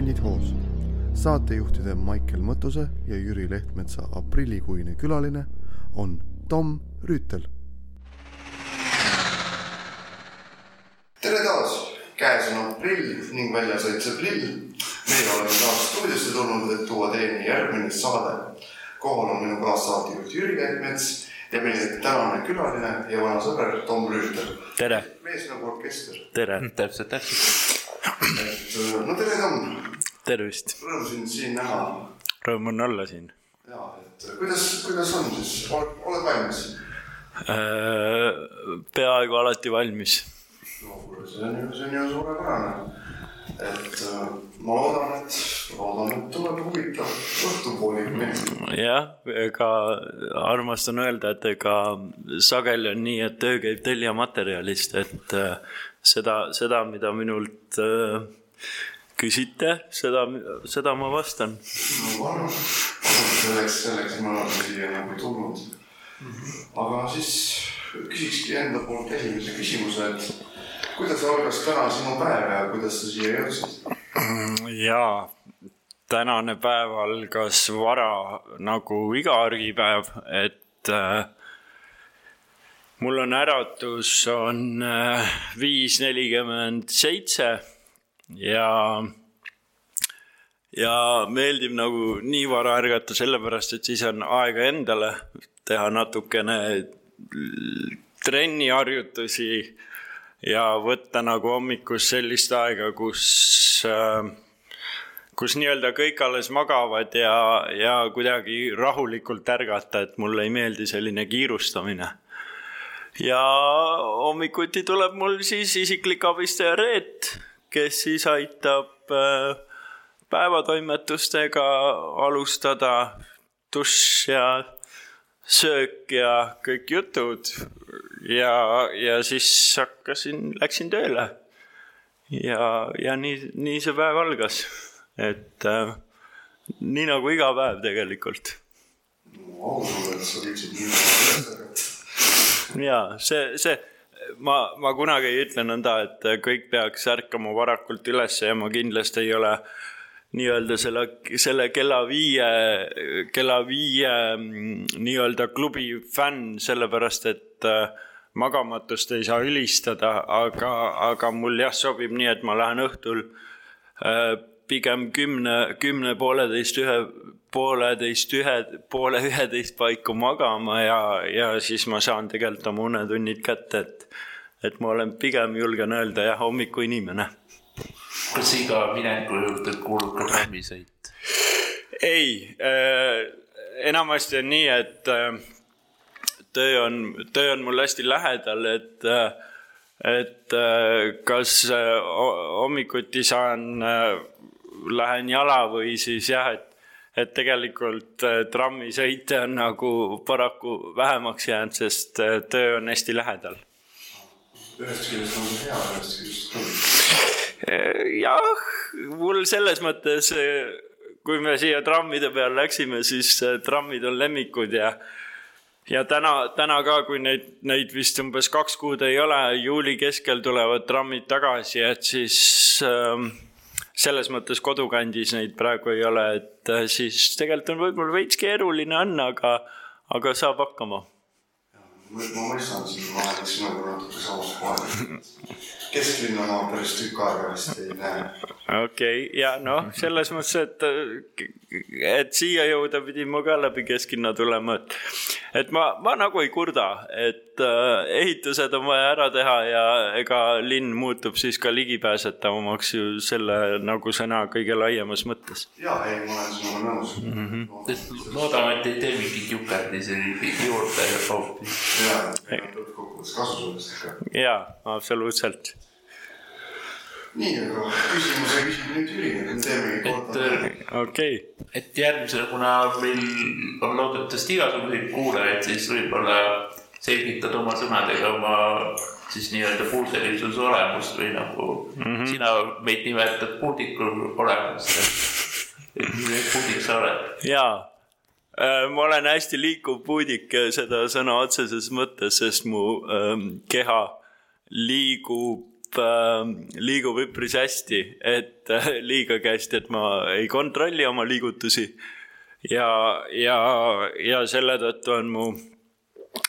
Bändid hoos. saatejuhtide Maicel Mõttuse ja Jüri Lehtmetsa aprillikuine külaline on Tom Rüütel. tere taas, käes on aprill ning väljas õitseb lill. meie oleme taas stuudiosse tulnud, et tuua teieni järgmine saade. kohal on minu kaassaatejuht Jüri Lehtmets ja meie tänane külaline ja vana sõber Tom Rüütel. tere. mees nagu orkester. tere. täpselt, täpselt. Et no tere, Tom. tervist. rõõm sind siin näha. Rõõm on olla siin. ja, et kuidas, kuidas on siis, oled valmis? peaaegu alati valmis. no kuule, see on ju, see on ju suurepärane. et ma loodan, et, loodan, et tuleb huvitav õhtupoolik meil. jah, ega armastan öelda, et ega sageli on nii, et töö käib tellijamaterjalist, et seda, seda, mida minult äh, küsite, seda, seda ma vastan. no palun, selleks, selleks me oleme siia nagu tulnud. aga siis küsikski enda poolt esimese küsimuse, et kuidas algas täna sinu päev ja kuidas sa siia jõudsid? jaa, tänane päev algas vara nagu iga argipäev, et äh, mul on äratus on äh, viis nelikümmend seitse ja ja meeldib nagu nii vara ärgata sellepärast, et siis on aega endale teha natukene trenniharjutusi ja võtta nagu hommikus sellist aega, kus äh, kus nii-öelda kõik alles magavad ja, ja kuidagi rahulikult ärgata, et mulle ei meeldi selline kiirustamine. Ja hommikuti tuleb mul siis isiklik abistaja Reet, kes siis aitab äh, päevatoimetustega alustada, dušš ja söök ja kõik jutud ja, ja siis hakkasin, läksin tööle. ja, ja nii, nii see päev algas, et äh, nii nagu iga päev tegelikult. ausalt, et sa viitsid nii palju ärgata. ja see, see, ma, ma kunagi ei ütle nõnda, et kõik peaks ärkama varakult üles ja ma kindlasti ei ole nii-öelda selle, selle kella viie, kella viie mm, nii-öelda klubi fänn, sellepärast et äh, magamatust ei saa ülistada, aga, aga mul jah, sobib nii, et ma lähen õhtul äh, pigem kümne, kümne, pooleteist, ühe, pooleteist, ühe, poole üheteist paiku magama ja, ja siis ma saan tegelikult oma unetunnid kätte, et, et ma olen pigem julgen öelda jah, hommikuinimene kas iga mineku juurde kuulub ka trammisõit? ei äh,, enamasti on nii, et äh, töö on, töö on mul hästi lähedal, et äh, et äh, kas äh, hommikuti saan äh,, lähen jala või siis jah, et et tegelikult äh, trammisõite on nagu paraku vähemaks jäänud, sest äh, töö on hästi lähedal. ühest küljest on see hea, ühest küljest halb jah, mul selles mõttes, kui me siia trammide peale läksime, siis trammid on lemmikud ja ja täna, täna ka, kui neid, neid vist umbes kaks kuud ei ole, juuli keskel tulevad trammid tagasi, et siis äh, selles mõttes kodukandis neid praegu ei ole, et äh, siis tegelikult on võib-olla veits keeruline on, aga, aga saab hakkama. ma mõistan sind, ma olen sinuga natuke samas kohal. kesklinna ma päris tükk aega vist ei näe. okei okay, ja noh, selles mõttes, et, et siia jõuda pidin ma ka läbi kesklinna tulema, et, et ma, ma nagu ei kurda, et äh, ehitused on vaja ära teha ja ega linn muutub siis ka ligipääsetavamaks ju selle nagu sõna kõige laiemas mõttes. ja ei, ma olen sinuga nõus mm. -hmm. loodame, et ei tee mingit jukerdi juurde hoopis. ja, lõppkokkuvõttes kasu sellest ikka. jaa, absoluutselt nii, aga küsimuse küsib nüüd Jüri, et teemegi korda. okei okay.. et järgmisel, kuna meil on loodetavasti igasuguseid kuulajaid, siis võib-olla selgitad oma sõnadega oma siis nii-öelda puudelisuse olemust või nagu mm -hmm. sina meid nimetad puudiku olemust, et milline puudik sa oled? jaa ma olen hästi liikuv puudik seda sõna otseses mõttes, sest mu ähm, keha liigub äh, liigub üpris hästi, et äh, liigagi hästi, et ma ei kontrolli oma liigutusi. ja, ja, ja selle tõttu on mu,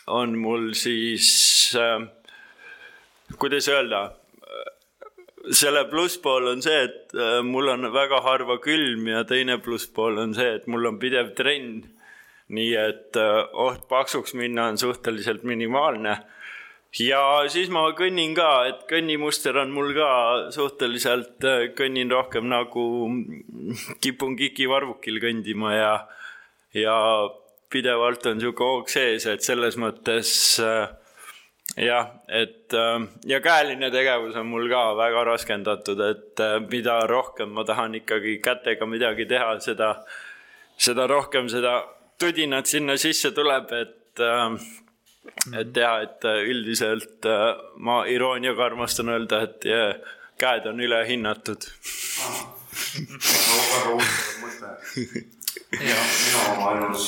on mul siis äh,, kuidas öelda selle plusspool on see, et äh, mul on väga harva külm ja teine plusspool on see, et mul on pidev trenn. Nii et äh, oht paksuks minna on suhteliselt minimaalne. ja siis ma kõnnin ka, et kõnnimuster on mul ka suhteliselt, äh, kõnnin rohkem nagu kipun kikivarvukil kõndima ja, ja pidevalt on sihuke hoog sees, et selles mõttes äh, jah, et ja käeline tegevus on mul ka väga raskendatud, et mida rohkem ma tahan ikkagi kätega midagi teha, seda, seda rohkem seda tudinat sinna sisse tuleb, et, äh, et jah, et üldiselt ma irooniaga armastan öelda, et yeah, käed on ülehinnatud. väga huvitav mõte. mina oma elus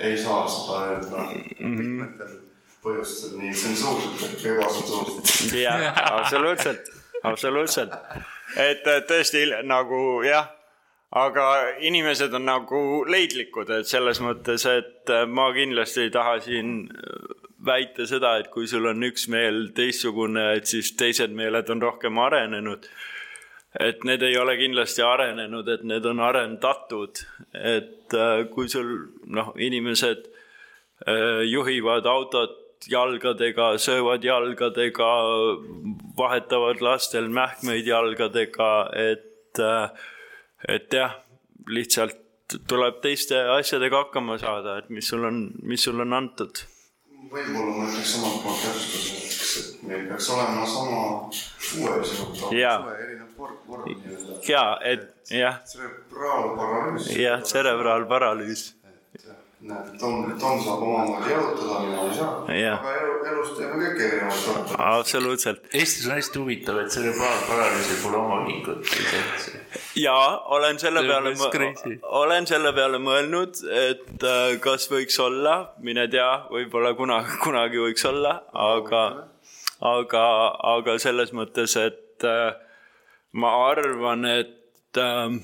ei saa seda öelda mitmetel põhjustel nii tsensuurselt kui ebatsensuurselt. jah, absoluutselt, absoluutselt. et tõesti nagu jah, aga inimesed on nagu leidlikud, et selles mõttes, et ma kindlasti ei taha siin väita seda, et kui sul on üks meel teistsugune, et siis teised meeled on rohkem arenenud. et need ei ole kindlasti arenenud, et need on arendatud, et kui sul noh, inimesed juhivad autot jalgadega, söövad jalgadega, vahetavad lastel mähkmeid jalgadega, et, et jah, lihtsalt tuleb teiste asjadega hakkama saada, et mis sul on, mis sul on antud. võib-olla ma ütleks omalt poolt täpsustuseks, et meil peaks olema sama uuelisem, suve erinev vorm nii-öelda. ja, et jah. tserebraalparalüüs. jah, tserebraalparalüüs näed, Tom, Tom saab omamoodi jalutada, mina ei saa. aga elu, elus teeme kõik erinevalt tarka. absoluutselt. Eestis on hästi huvitav, et cerebraalparalüüsil pole omaühingut ja olen selle peale, olen selle peale mõelnud, et äh, kas võiks olla, mine tea, võib-olla kunagi, kunagi võiks olla, aga, aga, aga selles mõttes, et äh, ma arvan, et äh,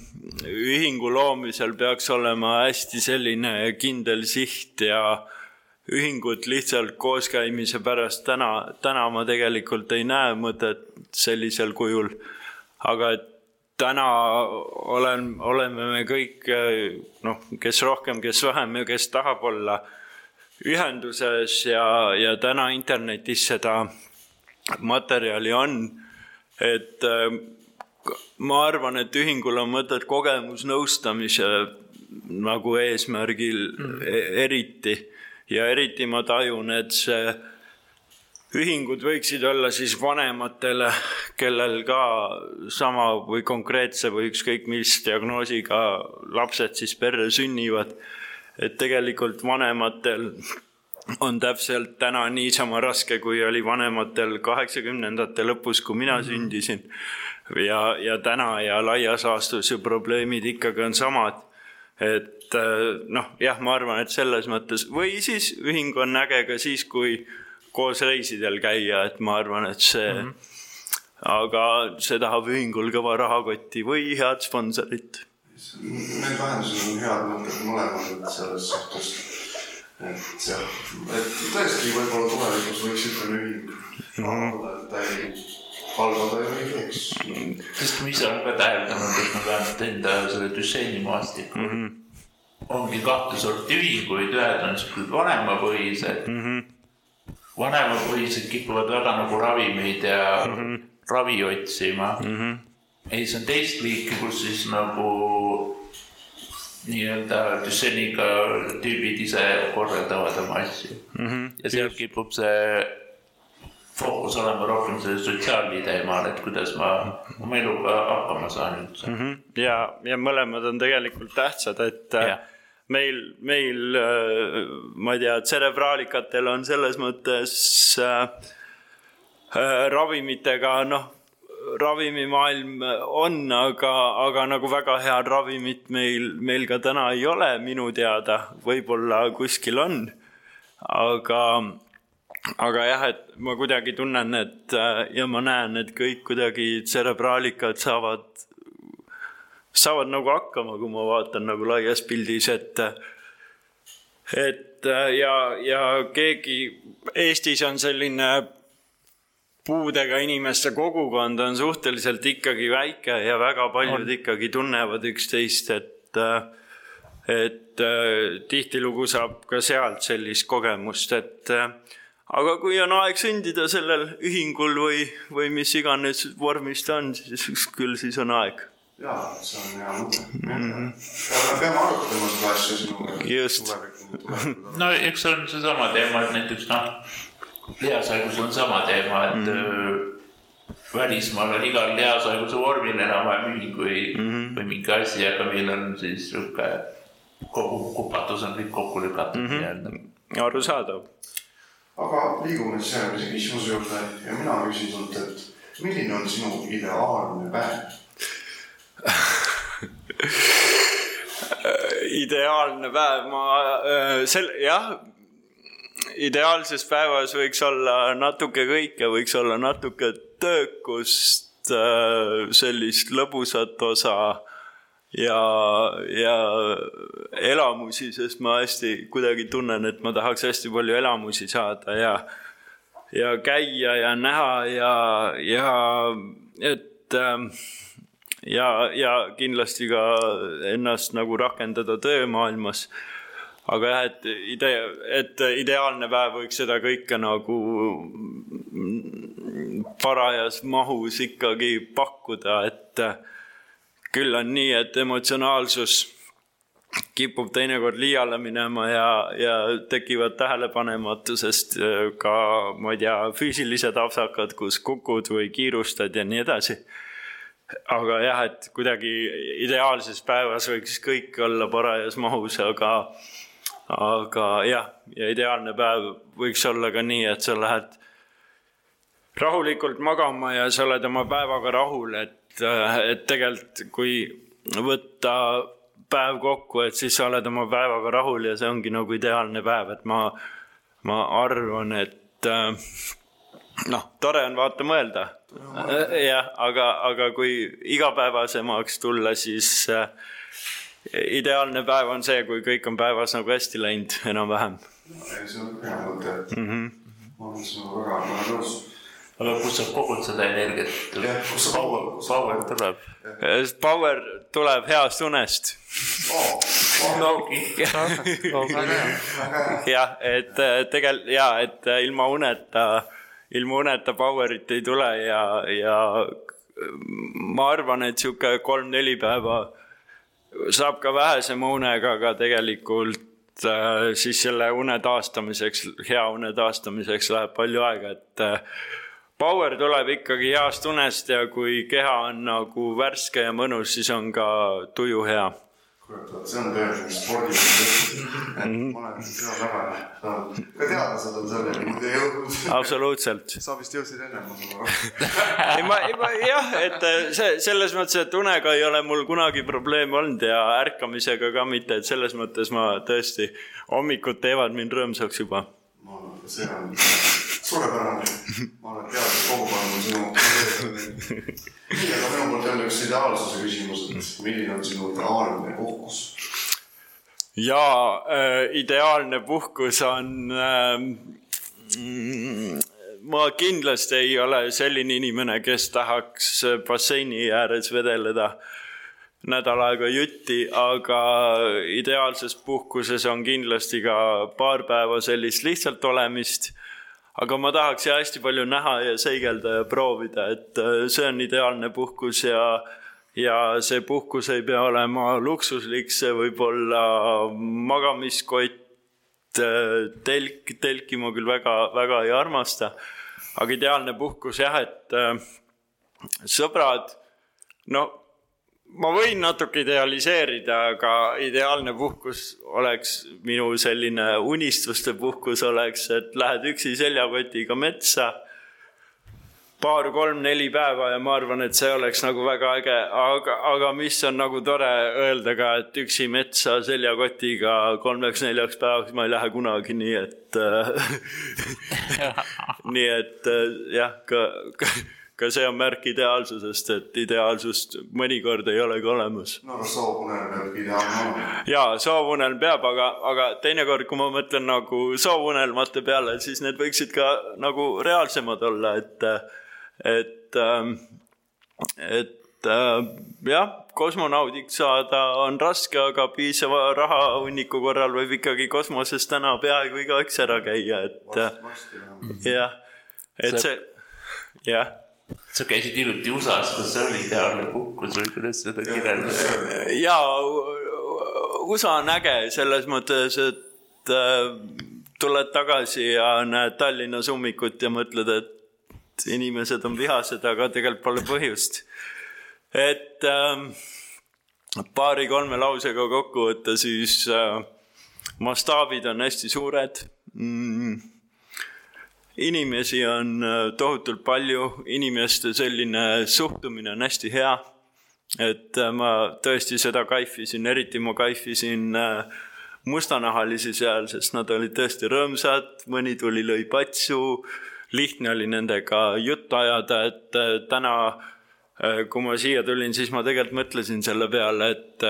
ühingu loomisel peaks olema hästi selline kindel siht ja ühingut lihtsalt kooskäimise pärast täna, täna ma tegelikult ei näe mõtet sellisel kujul. aga et täna olen, oleme me kõik noh, kes rohkem, kes vähem ja kes tahab olla ühenduses ja, ja täna internetis seda materjali on, et ma arvan, et ühingul on mõtet kogemusnõustamise nagu eesmärgil mm. eriti ja eriti ma tajun, et see ühingud võiksid olla siis vanematele, kellel ka sama või konkreetse või ükskõik mis diagnoosiga lapsed siis perre sünnivad. et tegelikult vanematel on täpselt täna niisama raske, kui oli vanematel kaheksakümnendate lõpus, kui mina mm -hmm. sündisin ja, ja täna ja laias laastus ju probleemid ikkagi on samad. et äh, noh, jah, ma arvan, et selles mõttes või siis ühing on äge ka siis, kui koos reisidel käia, et ma arvan, et see mm. -hmm. aga see tahab ühingul kõva rahakotti või head sponsorit. Need lahendused on head mõtted mõlemad selles suhtes. et jah, et tõesti võib-olla tulevikus võiks niisugune ühing mm -hmm. olla täielik halvada ju ei teeks. sest ma ise olen ka täheldanud, et ma vähemalt enda selle düsseenimaastikul mm -hmm. ongi kahte sorti ühinguid, ühed on siuksed vanemapõhised mm. -hmm. Vanemapõhised kipuvad väga nagu ravimeid ja mm -hmm. ravi otsima mm. -hmm. ja siis on teist liiki, kus siis nagu nii-öelda düsseeniga tüübid ise korraldavad oma asju mm. -hmm. ja sealt kipub see fookus olema rohkem sellel sotsiaalni teemal, et kuidas ma oma eluga hakkama saan üldse mm. -hmm. ja, ja mõlemad on tegelikult tähtsad, et ja. Meil, meil, äh, ma ei tea, tserebraalikatel on selles mõttes äh, äh, ravimitega, noh, ravimimaailm on, aga, aga nagu väga head ravimit meil, meil ka täna ei ole minu teada, võib-olla kuskil on. aga aga jah, et ma kuidagi tunnen, et äh, ja ma näen, et kõik kuidagi tserebraalikad saavad, saavad nagu hakkama, kui ma vaatan nagu laias pildis, et et ja, ja keegi Eestis on selline puudega inimeste kogukond on suhteliselt ikkagi väike ja väga paljud on. ikkagi tunnevad üksteist, et et tihtilugu saab ka sealt sellist kogemust, et aga kui on aeg sündida sellel ühingul või, või mis iganes vormis ta on, siis küll siis on aeg. Jaa, see on hea mõte mm. -hmm. ja me peame arutama seda asja sinuga. just. no eks see on seesama teema, et näiteks noh, lihashaigusel on sama teema, et mm -hmm. välismaal on igal lihashaiguse vormil enam-vähem ühing või mm, -hmm. või mingi asi, aga meil on siis sihuke kogu kupatus on kõik kokku lükatud mm -hmm. nii-öelda. arusaadav aga liigume siis järgmise küsimuse juurde ja mina küsin sult, et milline on sinu ideaalne päev ideaalne päev, ma äh, sel-, jah, ideaalses päevas võiks olla natuke kõike, võiks olla natuke töökust, äh, sellist lõbusat osa ja, ja elamusi, sest ma hästi kuidagi tunnen, et ma tahaks hästi palju elamusi saada ja, ja käia ja näha ja, ja et ähm, ja, ja kindlasti ka ennast nagu rakendada töömaailmas. aga jah, et idee, et ideaalne päev võiks seda kõike nagu parajas mahus ikkagi pakkuda, et küll on nii, et emotsionaalsus kipub teinekord liiale minema ja, ja tekivad tähelepanematusest äh, ka, ma ei tea, füüsilised apsakad, kus kukud või kiirustad ja nii edasi. Aga jah, et kuidagi ideaalses päevas võiks kõik olla parajas mahus, aga, aga jah, ja ideaalne päev võiks olla ka nii, et sa lähed rahulikult magama ja sa oled oma päevaga rahul, et et tegelikult kui võtta päev kokku, et siis sa oled oma päevaga rahul ja see ongi nagu ideaalne päev, et ma, ma arvan, et noh, tore on vaata mõelda. Jah, aga, aga kui igapäevasemaks tulla, siis äh, ideaalne päev on see, kui kõik on päevas nagu hästi läinud enam-vähem. see on hea mõte mm. -hmm. ma olen sinuga väga, väga nõus aga kust sa kogud seda energiat? kust see power, power tuleb? Power tuleb heast unest jah, et äh, tegelikult ja, et äh, ilma uneta, ilma uneta power'it ei tule ja, ja ma arvan, et sihuke kolm-neli päeva saab ka vähesema unega, aga tegelikult äh, siis selle une taastamiseks, hea une taastamiseks läheb palju aega, et power tuleb ikkagi heast unest ja kui keha on nagu värske ja mõnus, siis on ka tuju hea. Kurat, see on tõeliselt spordiline, et ma olen seda väga saanud, ka teadlased on selleni muidu jõudnud. absoluutselt. sa vist jõudsid ennem, ma saan aru. ei, ma, ma jah, et see selles mõttes, et unega ei ole mul kunagi probleeme olnud ja ärkamisega ka mitte, et selles mõttes ma tõesti, hommikud teevad mind rõõmsaks juba. et see on suurepärane. ma arvan, et teaduskogukond on sinu. nii, aga minu poolt jälle üks ideaalsuse küsimus, et milline on sinu ideaalne puhkus? jaa äh,, ideaalne puhkus on äh, ma kindlasti ei ole selline inimene, kes tahaks basseini ääres vedeleda nädal aega jutti, aga ideaalses puhkuses on kindlasti ka paar päeva sellist lihtsalt olemist aga ma tahaks ja hästi palju näha ja seigelda ja proovida, et äh, see on ideaalne puhkus ja ja see puhkus ei pea olema luksuslik, see võib olla magamiskott, äh, telk, telki ma küll väga, väga ei armasta. aga ideaalne puhkus jah, et äh, sõbrad, no ma võin natuke idealiseerida, aga ideaalne puhkus oleks minu selline unistuste puhkus oleks, et lähed üksi seljakotiga metsa. paar-kolm-neli päeva ja ma arvan, et see oleks nagu väga äge, aga, aga mis on nagu tore öelda ka, et üksi metsa seljakotiga kolmeks-neljaks päevaks ma ei lähe kunagi, nii et nii et jah, ka, ka ka see on märk ideaalsusest, et ideaalsust mõnikord ei olegi olemas. no aga soovunelm peabki ideaalne olema. ja soovunelm peab, aga, aga teinekord, kui ma mõtlen nagu soovunelmate peale, siis need võiksid ka nagu reaalsemad olla, et, et, ähm, et äh, jah, kosmonaudiks saada on raske, aga piisava rahahunniku korral võib ikkagi kosmoses täna peaaegu igaüks ära käia, et jah, et see, jah sa käisid hiljuti USA-s, kas see oli ideaalne puhkus või kuidas seda kirjeldada? ja USA on äge selles mõttes, et äh, tuled tagasi ja näed Tallinnas ummikut ja mõtled, et inimesed on vihased, aga tegelikult pole põhjust. et äh, paari-kolme lausega kokku võtta, siis äh, mastaabid on hästi suured mm inimesi on äh, tohutult palju, inimeste selline suhtumine on hästi hea. et äh, ma tõesti seda kaifisin, eriti ma kaifisin äh, mustanahalisi seal, sest nad olid tõesti rõõmsad, mõni tuli, lõi patsu. lihtne oli nendega juttu ajada, et täna, kui ma siia tulin, siis ma tegelikult mõtlesin selle peale, et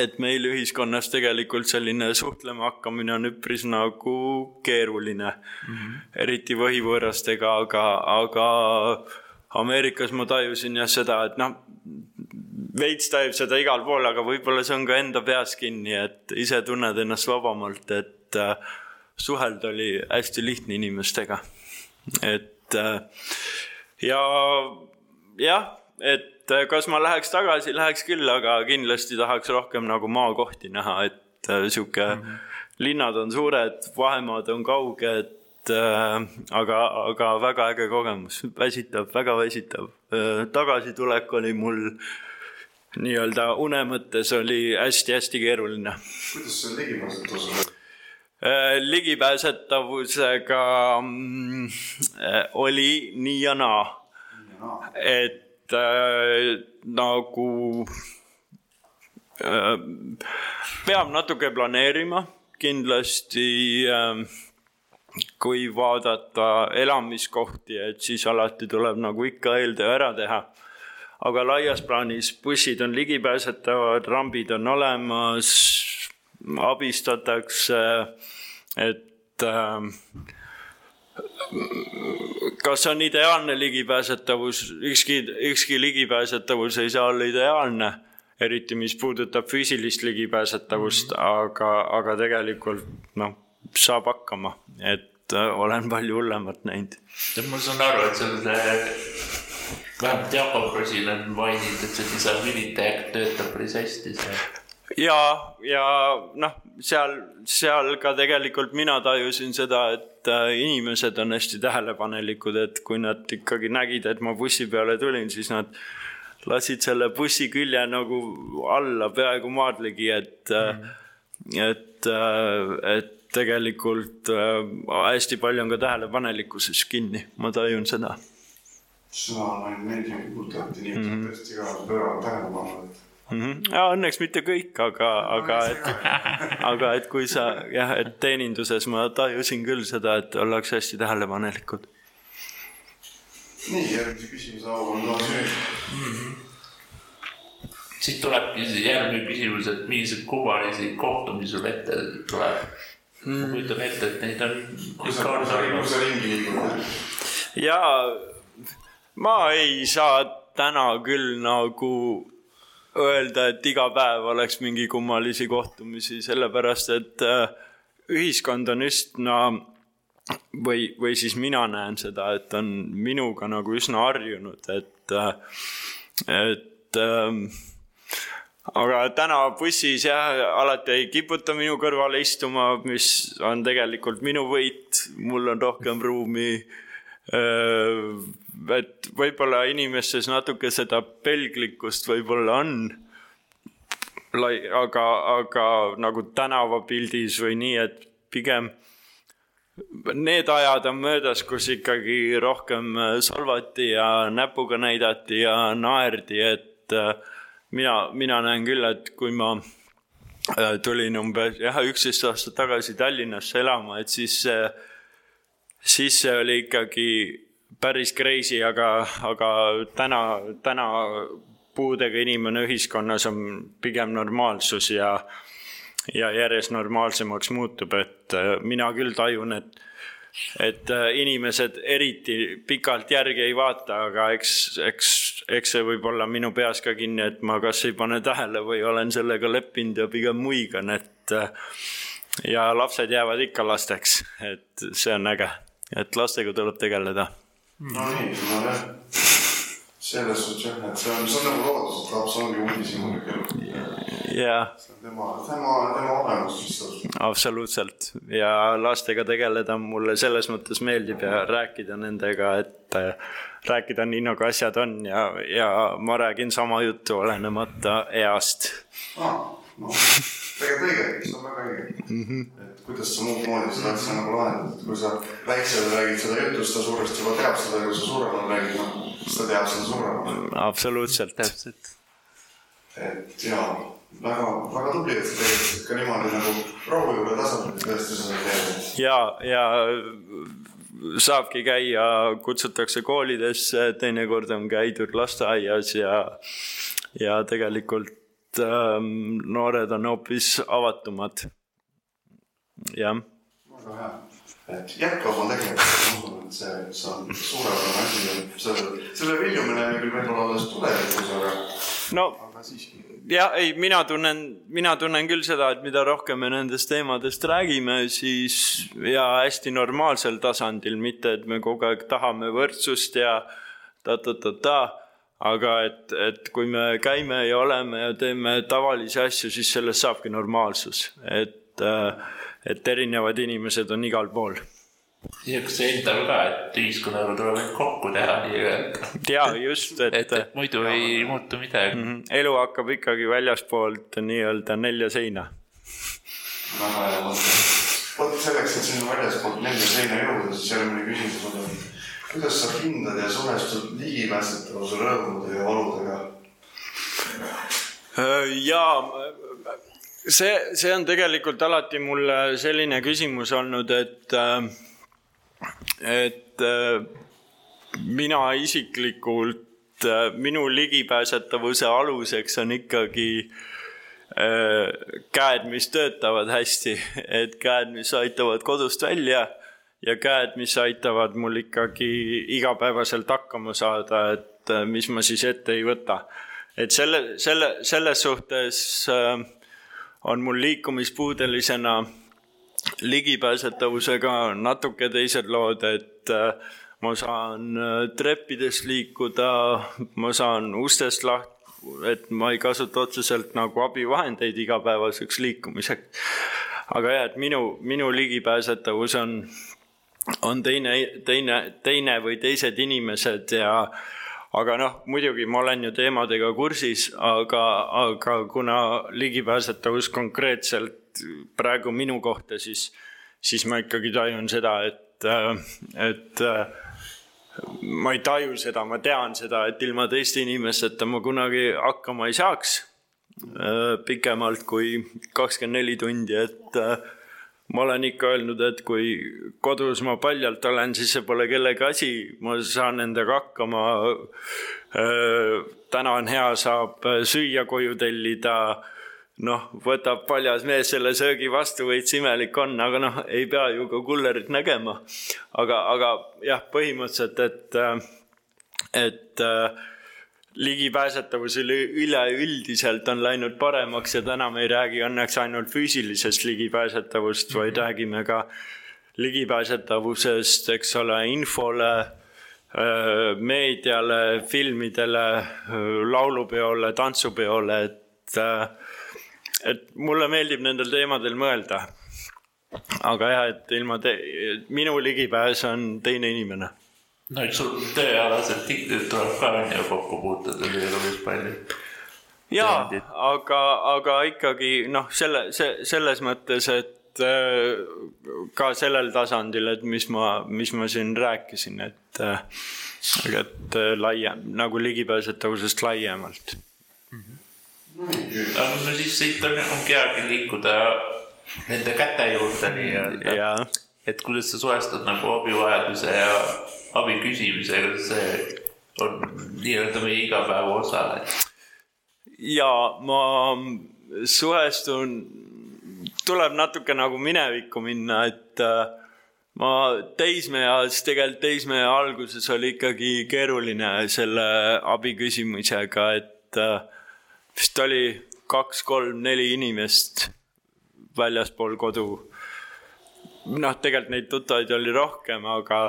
et meil ühiskonnas tegelikult selline suhtlema hakkamine on üpris nagu keeruline mm. -hmm. eriti võhivõõrastega, aga, aga Ameerikas ma tajusin jah seda, et noh, veits tajub seda igal pool, aga võib-olla see on ka enda peas kinni, et ise tunned ennast vabamalt, et äh, suhelda oli hästi lihtne inimestega. et äh, ja jah, et et äh, kas ma läheks tagasi, läheks küll, aga kindlasti tahaks rohkem nagu maakohti näha, et äh, sihuke mm -hmm. linnad on suured, vahemaad on kauged äh,. aga, aga väga äge kogemus, väsitab, väga väsitab äh,. tagasitulek oli mul nii-öelda une mõttes oli hästi-hästi keeruline. kuidas see ligipääsetavus oli? Ligipääsetavusega mm, oli nii ja naa. et äh, nagu äh, peab natuke planeerima, kindlasti äh, kui vaadata elamiskohti, et siis alati tuleb nagu ikka eeltöö ära teha. aga laias plaanis bussid on ligipääsetavad, rambid on olemas, abistatakse, et äh, kas on ideaalne ligipääsetavus, ükski, ükski ligipääsetavus ei saa olla ideaalne, eriti mis puudutab füüsilist ligipääsetavust mm, -hmm. aga, aga tegelikult noh, saab hakkama, et äh, olen palju hullemat näinud. ma saan aru, et selle, vähemalt Jakob Rosin on maininud, et see disability töötab päris hästi seal ja, ja noh, seal, seal ka tegelikult mina tajusin seda, et äh, inimesed on hästi tähelepanelikud, et kui nad ikkagi nägid, et ma bussi peale tulin, siis nad lasid selle bussi külje nagu alla peaaegu maadlegi, et mm., et, äh, et tegelikult hästi palju on ka tähelepanelikkuses kinni, ma tajun seda. seda on ainult meeldiv kuulda, et inimesed mm -hmm. tõesti ka pööravad tähelepanu, et mm. -hmm. ja õnneks mitte kõik, aga, aga et, aga et kui sa jah, et teeninduses ma tajusin küll seda, et ollakse hästi tähelepanelikud. nii, järgmise küsimuse au on taas nüüd mm. -hmm siit tulebki järgmine küsimus, et milliseid kuvalisi kohtumisi sul ette tuleb mm.? ma kujutan ette, et neid on. kus sa, kus sa, kus sa ringi liigud? ja ma ei saa täna küll nagu öelda, et iga päev oleks mingi kummalisi kohtumisi, sellepärast et äh, ühiskond on üsna või, või siis mina näen seda, et on minuga nagu üsna harjunud, et, äh, et ähm, aga täna bussis jah, alati ei kiputa minu kõrvale istuma, mis on tegelikult minu võit, mul on rohkem ruumi äh, et võib-olla inimestes natuke seda pelglikkust võib-olla on. aga, aga nagu tänavapildis või nii, et pigem, need ajad on möödas, kus ikkagi rohkem solvati ja näpuga näidati ja naerdi, et äh, mina, mina näen küll, et kui ma äh, tulin umbes jah, üksteist aastat tagasi Tallinnasse elama, et siis, siis see oli ikkagi päris crazy, aga, aga täna, täna puudega inimene ühiskonnas on pigem normaalsus ja, ja järjest normaalsemaks muutub, et äh, mina küll tajun, et et äh, inimesed eriti pikalt järgi ei vaata, aga eks, eks, eks see võib olla minu peas ka kinni, et ma kas ei pane tähele või olen sellega leppinud ja pigem muigan, et äh, ja lapsed jäävad ikka lasteks, et see on äge, et lastega tuleb tegeleda. No nii, on jah selles suhtes jah, et see on, see on nagu loodus, et laps ongi uudishimulik elu. jah. see on tema, tema, tema olemus lihtsalt. absoluutselt ja lastega tegeleda mulle selles mõttes meeldib ja rääkida nendega, et äh, rääkida nii nagu asjad on ja, ja ma räägin sama juttu olenemata east ah,. No, tegelikult õige, see on väga õige mm. -hmm. Kuidas sa muud moodi seda asja nagu lahendad, kui sa väiksele räägid seda juttu, siis ta suuresti juba teab seda kui sa suuremale räägid, noh siis ta teab seda suuremalt. absoluutselt. täpselt. et jaa, väga, väga tubli, et sa tegelesid ka niimoodi nagu rohujuure tasandil tõesti seda teed. ja, ja saabki käia, kutsutakse koolidesse, teinekord on käidud lasteaias ja, ja tegelikult ähm, noored on hoopis avatumad. Jah. väga hea et jätka oma tegevust, ma usun, et see, see on suurepärane asi selle, selle viljumine küll võib-olla alles tulevikus, aga no ja ei, mina tunnen, mina tunnen küll seda, et mida rohkem me nendest teemadest räägime, siis ja hästi normaalsel tasandil, mitte et me kogu aeg tahame võrdsust ja ta-ta-ta-ta, aga et, et kui me käime ja oleme ja teeme tavalisi asju, siis sellest saabki normaalsus, et äh, et erinevad inimesed on igal pool. niisugust endal ka, et ühiskonnaga tuleb ainult kokku teha nii-öelda. ja just, et, et, et muidu ja, ei muutu midagi mm. -hmm. elu hakkab ikkagi väljaspoolt nii-öelda nelja seina. väga hea mõte. vot selleks, et sinna väljaspoolt nelja seina jõuda, siis järgmine küsimus on, kuidas sa hindad ja suhestud ligipääsetavuse rõõmude ja valudega? jaa see, see on tegelikult alati mulle selline küsimus olnud, et, äh, et äh, mina isiklikult, äh, minu ligipääsetavuse aluseks on ikkagi käed, mis töötavad hästi, et käed, mis aitavad kodust välja ja käed, mis aitavad mul ikkagi igapäevaselt hakkama saada, et mis ma siis ette ei võta. et selle, selle, selles suhtes äh, on mul liikumispuudelisena ligipääsetavusega natuke teised lood, et äh, ma saan äh, treppides liikuda, ma saan ustest lahti, et ma ei kasuta otseselt nagu abivahendeid igapäevaseks liikumiseks. aga jah, et minu, minu ligipääsetavus on, on teine, teine, teine või teised inimesed ja aga noh, muidugi ma olen ju teemadega kursis, aga, aga kuna ligipääsetavus konkreetselt praegu minu kohta, siis, siis ma ikkagi tajun seda, et, et ma ei taju seda, ma tean seda, et ilma teiste inimesteta ma kunagi hakkama ei saaks pikemalt kui kakskümmend neli tundi, et ma olen ikka öelnud, et kui kodus ma paljalt olen, siis see pole kellegi asi, ma saan endaga hakkama. täna on hea, saab süüa koju tellida. noh, võtab paljas mees selle söögi vastu, veits imelik on, aga noh, ei pea ju ka kullerit nägema. aga, aga jah, põhimõtteliselt, et, et ligipääsetavus üleüldiselt on läinud paremaks ja täna me ei räägi õnneks ainult füüsilisest ligipääsetavust, vaid mhm. räägime ka ligipääsetavusest, eks ole, infole, meediale, filmidele, laulupeole, tantsupeole, et, et mulle meeldib nendel teemadel mõelda. aga jah, et ilma te-, minu ligipääs on teine inimene no eks sul tööalaselt tuleb ka on ju kokku puutuda päris palju. jaa, aga, aga ikkagi noh, selle, see selles mõttes, et äh, ka sellel tasandil, et mis ma, mis ma siin rääkisin, et, et laiem, nagu ligipääsetavusest laiemalt aga no siis siit on, ongi heagi liikuda nende käte juurde nii-öelda. et kuidas sa suhestud nagu abivajaduse ja abi küsimisega, see on nii-öelda meie igapäeva osa. ja ma suhestun, tuleb natuke nagu minevikku minna, et äh, ma teismeeas, tegelikult teismee alguses oli ikkagi keeruline selle abi küsimisega, et äh, vist oli kaks-kolm-neli inimest väljaspool kodu. noh, tegelikult neid tuttavaid oli rohkem, aga,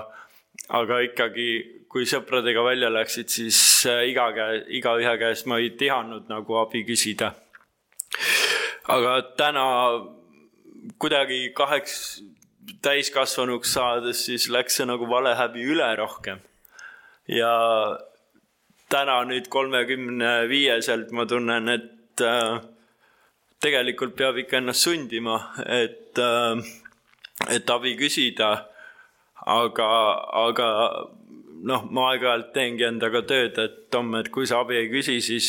aga ikkagi, kui sõpradega välja läksid, siis äh, iga käe, igaühe käest ma ei tihanud nagu abi küsida. aga täna kuidagi kaheks täiskasvanuks saades, siis läks see nagu valehäbi üle rohkem. ja täna nüüd kolmekümne viieselt ma tunnen, et äh, tegelikult peab ikka ennast sundima, et äh,, et abi küsida. Aga, aga noh, ma aeg-ajalt teengi endaga tööd, et Tom, et kui sa abi ei küsi, siis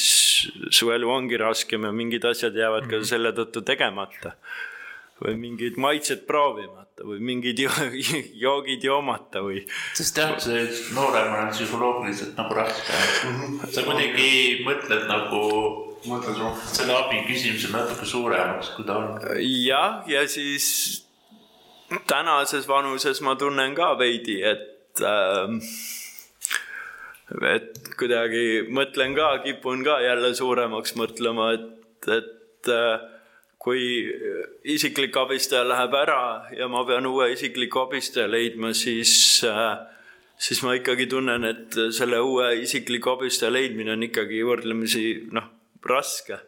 su elu ongi raskem ja mingid asjad jäävad ka mhm. selle tõttu tegemata või mingid maitsed proovimata või mingid joogid joomata või. sest jah, see nooremana on psühholoogiliselt nagu raske. -hmm. sa kuidagi mõtled nagu mõtled rohkem selle abi küsimisel natuke suuremaks, kui ta on. jah, ja siis tänases vanuses ma tunnen ka veidi, et äh, et kuidagi mõtlen ka, kipun ka jälle suuremaks mõtlema, et, et äh, kui isiklik abistaja läheb ära ja ma pean uue isikliku abistaja leidma, siis, äh, siis ma ikkagi tunnen, et selle uue isikliku abistaja leidmine on ikkagi võrdlemisi noh, raske.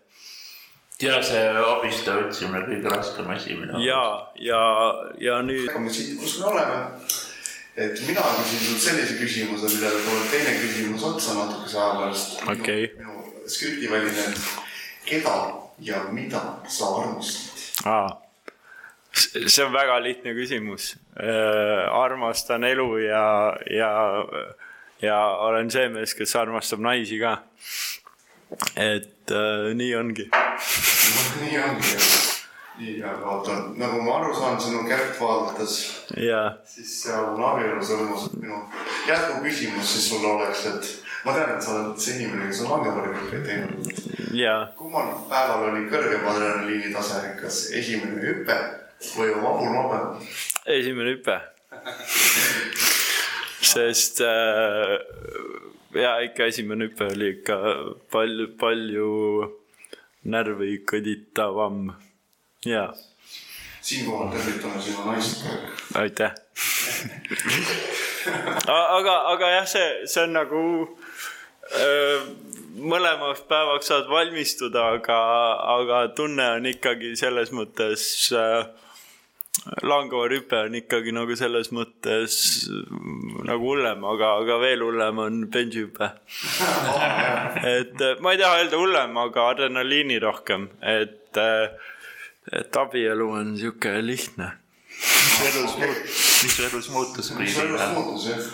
Ja see abistaja otsimine on kõige raskem asi minu arust. ja, ja, ja nüüd. kus me oleme. et mina küsin sult sellise küsimuse, millele tuleb teine küsimus otsa natukese aja pärast okay.. minu, minu skriptiväline, keda ja mida sa armastad ah.? see on väga lihtne küsimus äh,. armastan elu ja, ja, ja olen see mees, kes armastab naisi ka. Et äh, nii ongi nii ongi jah nii, aga oota, nagu ma aru saan, sinu kätt vaadates yeah., siis seal on abielusõrmus, minu jätkuküsimus siis sulle oleks, et ma tean, et sa oled see inimene, kes on langevarjuhüppeid teinud yeah.. kummal päeval oli kõrgem adrenaliini tase, kas esimene hüpe või vabur nobe? esimene hüpe sest äh, ja ikka esimene hüpe oli ikka palju, palju närvi kõditavam ja. siinkohal tervitame sinu naist. aitäh aga, aga jah, see, see on nagu mõlemaks päevaks saad valmistuda, aga, aga tunne on ikkagi selles mõttes äh, langeva rüpe on ikkagi nagu selles mõttes nagu hullem, aga, aga veel hullem on benžihüpe et ma ei taha öelda hullem, aga adrenaliini rohkem, et, et abielu on sihuke lihtne. mis elus muutus, mis elus muutus? mis elus muutus, jah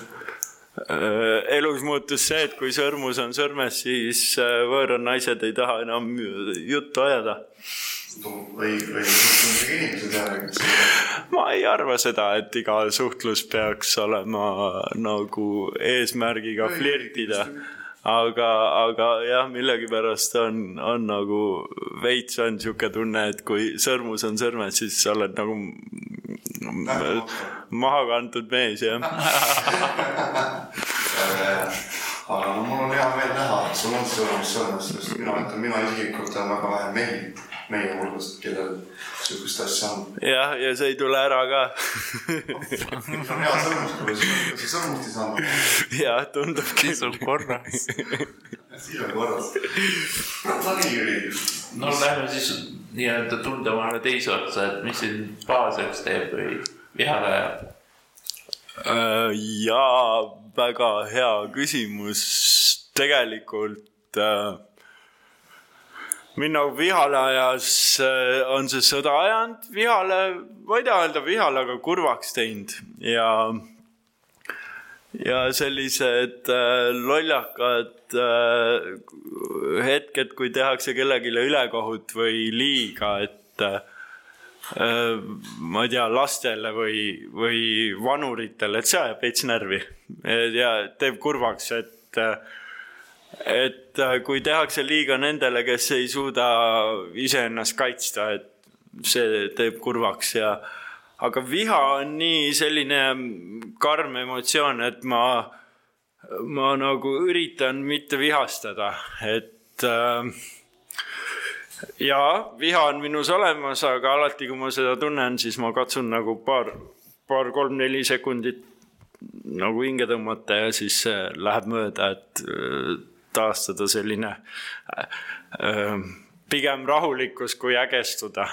Äh, elus muutus see, et kui sõrmus on sõrmes, siis võõrad naised ei taha enam juttu ajada. Suhtlemisega inimesed jällegi. ma ei arva seda, et iga suhtlus peaks olema nagu eesmärgiga flirtida aga, aga jah, millegipärast on, on nagu veits on sihuke tunne, et kui sõrmus on sõrmes, siis sa oled nagu maha kantud mees, jah aga no mul on hea meel näha, et sul on sõrmus sõrmes, sest mina ütlen, mina isiklikult tean väga vähe mehi meie hulgast, kellel sihukest asja on. jah, ja see ei tule ära ka see on hea sõrmus, kui sa sõrmust ei saanud. jah, tundub küll. siis on korras siis on korras. no nii, Jüri. no lähme siis nii-öelda tundemale teise otsa, et mis sind pahaseks teeb või vihale ajab? Äh, jaa, väga hea küsimus. tegelikult äh, mind nagu vihale ajas äh, on see sõda ajanud, vihale, ma ei taha öelda vihale, aga kurvaks teinud ja ja sellised äh, lollakad äh, hetked, kui tehakse kellelegi ülekohut või liiga, et äh, äh, ma ei tea, lastele või, või vanuritele, et see ajab veits närvi. Ja teeb kurvaks, et äh, et äh, kui tehakse liiga nendele, kes ei suuda iseennast kaitsta, et see teeb kurvaks ja aga viha on nii selline karm emotsioon, et ma, ma nagu üritan mitte vihastada, et äh, jaa, viha on minus olemas, aga alati, kui ma seda tunnen, siis ma katsun nagu paar, paar-kolm-neli sekundit nagu hinge tõmmata ja siis läheb mööda, et äh, taastada selline äh, äh, pigem rahulikkus kui ägestuda.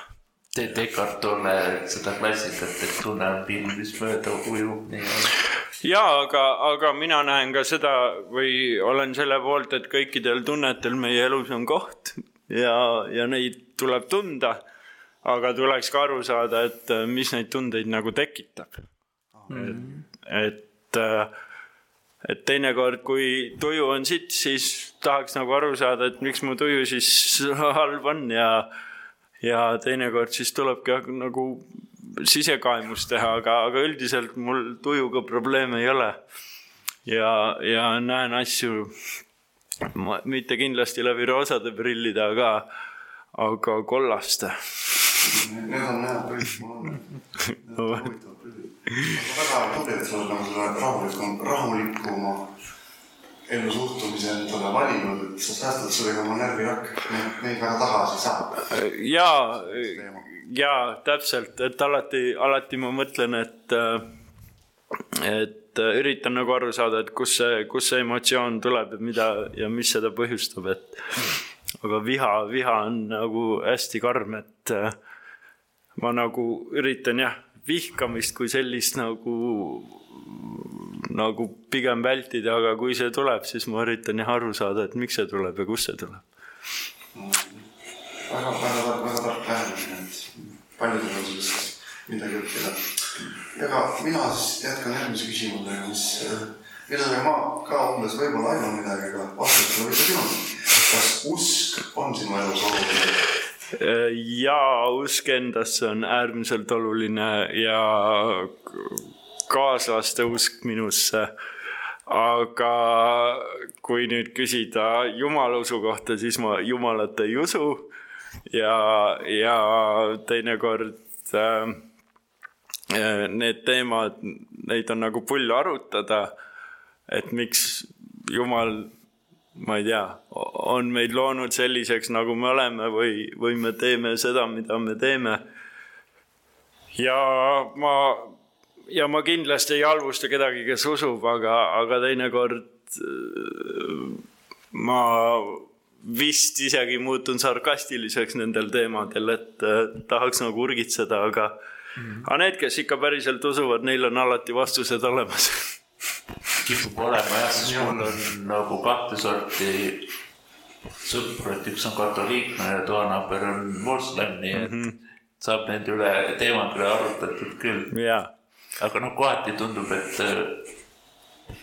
Descartes tolle seda klassikat, et tunne on pilv, mis mööda ujub nii ja aga, aga mina näen ka seda või olen selle poolt, et kõikidel tunnetel meie elus on koht ja, ja neid tuleb tunda. aga tuleks ka aru saada, et äh, mis neid tundeid nagu tekitab mm. -hmm. et, et et teinekord, kui tuju on sitt, siis tahaks nagu aru saada, et miks mu tuju siis halb on ja, ja teinekord siis tulebki nagu sisekaemus teha, aga, aga üldiselt mul tujuga probleeme ei ole. ja, ja näen asju mitte kindlasti läbi roosade prillide, aga, aga kollaste. Need on head prillid, mul on. Need huvitavad prillid väga tubli, et sa oled nagu selle rahulikum, rahulikuma ellusuhtumise endale valinud, et sa säästad sellega oma närvirakke, neid väga tagasi ei saa. ja, ja täpselt, et alati, alati ma mõtlen, et, et üritan nagu aru saada, et kus see, kus see emotsioon tuleb ja mida ja mis seda põhjustab, et aga viha, viha on nagu hästi karm, et ma nagu üritan jah vihkamist kui sellist nagu, nagu pigem vältida, aga kui see tuleb, siis ma üritan jah aru saada, et miks see tuleb ja kust see tuleb. väga, väga, väga tark lähenemine, et paljudel on sellest midagi õppida. aga mina siis jätkan järgmise küsimusega, mis, millele ma ka umbes võib-olla aiman midagi, aga vastust ma võite sinu. kas usk on sinu elus oluline? ja usk endasse on äärmiselt oluline ja kaaslaste usk minusse. aga kui nüüd küsida jumala usu kohta, siis ma jumalat ei usu. ja, ja teinekord äh, need teemad, neid on nagu pull arutada. et miks jumal ma ei tea, on meid loonud selliseks, nagu me oleme või, või me teeme seda, mida me teeme. ja ma, ja ma kindlasti ei halvusta kedagi, kes usub, aga, aga teinekord äh, ma vist isegi muutun sarkastiliseks nendel teemadel, et äh, tahaks nagu urgitseda, aga mm, -hmm. aga need, kes ikka päriselt usuvad, neil on alati vastused olemas kipub olema jah, sest mul on nagu kahte sorti sõpru, et üks on katoliiklane ja toanaaber on moslem, nii et mm -hmm. saab nende üle, teemade üle arutatud küll yeah.. Aga noh, kohati tundub, et,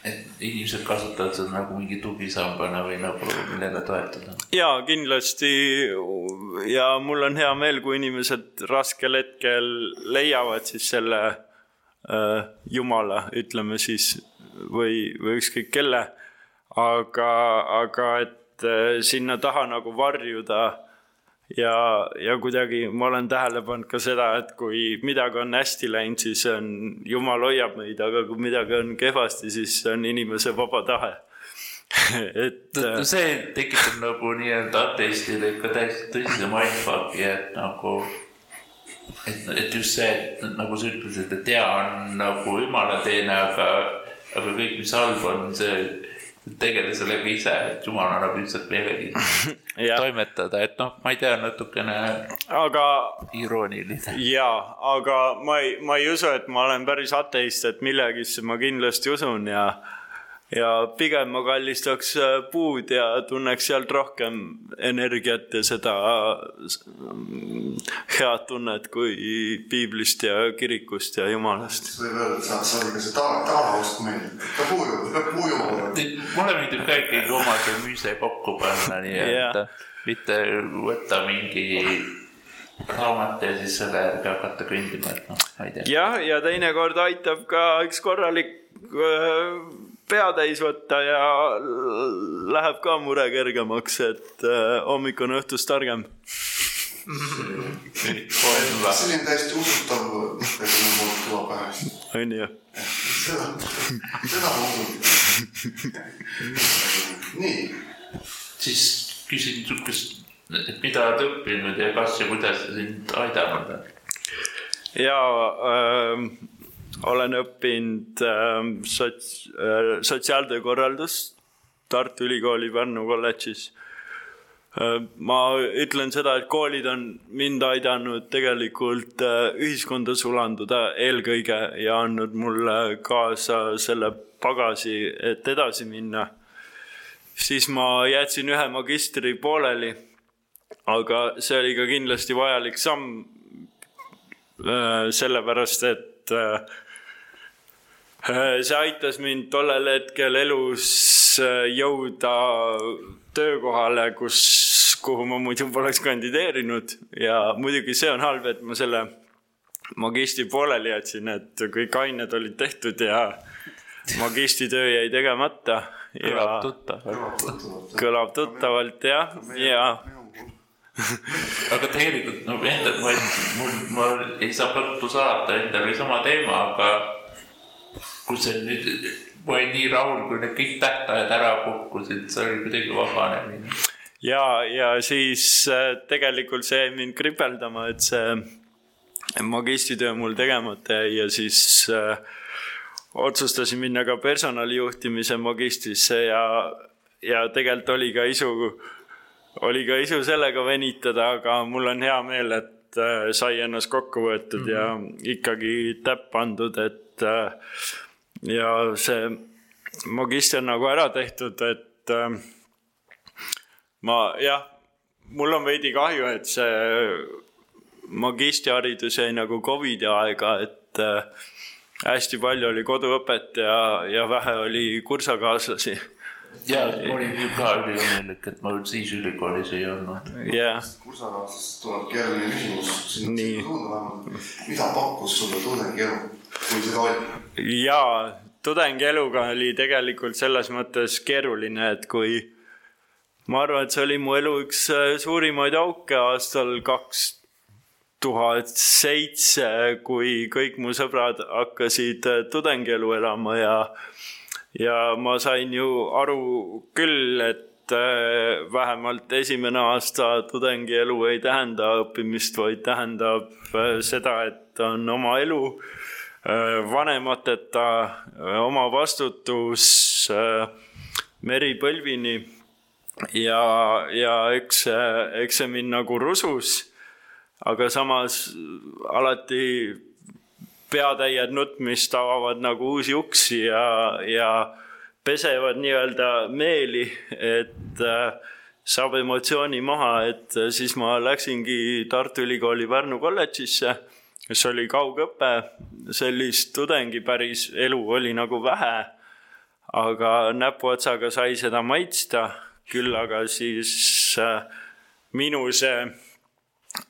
et inimesed kasutavad seda nagu mingi tugisambana või nagu millele toetuda. ja kindlasti ja mul on hea meel, kui inimesed raskel hetkel leiavad siis selle äh, jumala, ütleme siis või, või ükskõik kelle. aga, aga et äh, sinna taha nagu varjuda ja, ja kuidagi ma olen tähele pannud ka seda, et kui midagi on hästi läinud, siis on, jumal hoiab meid, aga kui midagi on kehvasti, siis on inimese vaba tahe et no,. see tekitab nagu nii-öelda ateistile ikka täiesti tõsise mindfuck'i, et nagu, et, et just see, et nagu sa ütlesid, et hea on nagu jumalateene, aga aga kõik, mis halb on, see tegele sellega ise, et jumal annab lihtsalt meelegi toimetada, et noh, ma ei tea, natukene aga irooniline. ja, aga ma ei, ma ei usu, et ma olen päris ateist, et millegisse ma kindlasti usun ja ja pigem ma kallistaks äh, puud ja tunneks sealt rohkem energiat ja seda mm, head tunnet kui piiblist ja kirikust ja jumalast. võib öelda, et sa, sa oled ka see taala, taalaust meeldib, ka puu, puu juurde. mulle meeldib ka ikkagi oma see müüse kokku panna, nii et yeah. mitte võtta mingi raamat ja siis selle järgi hakata kõndima, et noh, ma ei tea. jah, ja teinekord aitab ka üks korralik äh, peatäis võtta ja läheb ka mure kergemaks, et äh, hommik on õhtust targem. selline täiesti usutav, nagu mul poolt tuleb pähe. on ju? seda, seda ma usun. nii. siis küsin sihukest, et mida oled õppinud ja kas ja kuidas see sind aidanud on? ja äh, olen õppinud äh, sots- äh,, sotsiaaltöökorraldust Tartu Ülikooli Pärnu kolledžis äh,. ma ütlen seda, et koolid on mind aidanud tegelikult äh, ühiskonda sulanduda eelkõige ja andnud mulle kaasa selle pagasi, et edasi minna. siis ma jätsin ühe magistri pooleli. aga see oli ka kindlasti vajalik samm äh,. sellepärast, et äh, see aitas mind tollel hetkel elus äh, jõuda töökohale, kus, kuhu ma muidu poleks kandideerinud ja muidugi see on halb, et ma selle magistri pooleli jätsin, et kõik ained olid tehtud ja magistritöö jäi tegemata. kõlab tuttavalt. kõlab tuttavalt jah, ja aga tegelikult no endal ma, mul, ma ei saa põrtu saata, endal oli sama teema, aga kus see nüüd, ma olin nii rahul, kui need kõik tähtajad ära kukkusid, see oli kuidagi vabanemine. ja, ja siis äh, tegelikult see jäi mind kripeldama, et see magistritöö mul tegemata jäi ja siis äh, otsustasin minna ka personalijuhtimise magistrisse ja, ja tegelikult oli ka isu, oli ka isu sellega venitada, aga mul on hea meel, et äh, sai ennast kokku võetud mm -hmm. ja mhm. ikkagi täpp pandud, et äh, ja see magister nagu ära tehtud, et äh, ma jah, mul on veidi kahju, et see magistriharidus jäi nagu Covidi aega, et äh, hästi palju oli koduõpet ja, ja vähe oli kursakaaslasi. ja olin ju ka üliõnnelik, et ma siis ülikoolis ei olnud. jah. kursakaaslastest tuleb keeruline küsimus, mida pakkus sulle tudengielu, kui seda oli? jaa, tudengieluga oli tegelikult selles mõttes keeruline, et kui ma arvan, et see oli mu elu üks äh, suurimaid auke aastal kaks tuhat seitse, kui kõik mu sõbrad hakkasid äh, tudengielu elama ja ja ma sain ju aru küll, et äh, vähemalt esimene aasta tudengielu ei tähenda õppimist, vaid tähendab seda, et on oma elu vanemateta oma vastutus äh, meripõlvini. Ja, ja eks see, eks see mind nagu rusus, aga samas alati peatäied nutmist avavad nagu uusi uksi ja, ja pesevad nii-öelda meeli, et äh, saab emotsiooni maha, et siis ma läksingi Tartu Ülikooli Pärnu kolledžisse kes oli kaugõpe, sellist tudengi päris elu oli nagu vähe. aga näpuotsaga sai seda maitsta, küll aga siis äh, minu see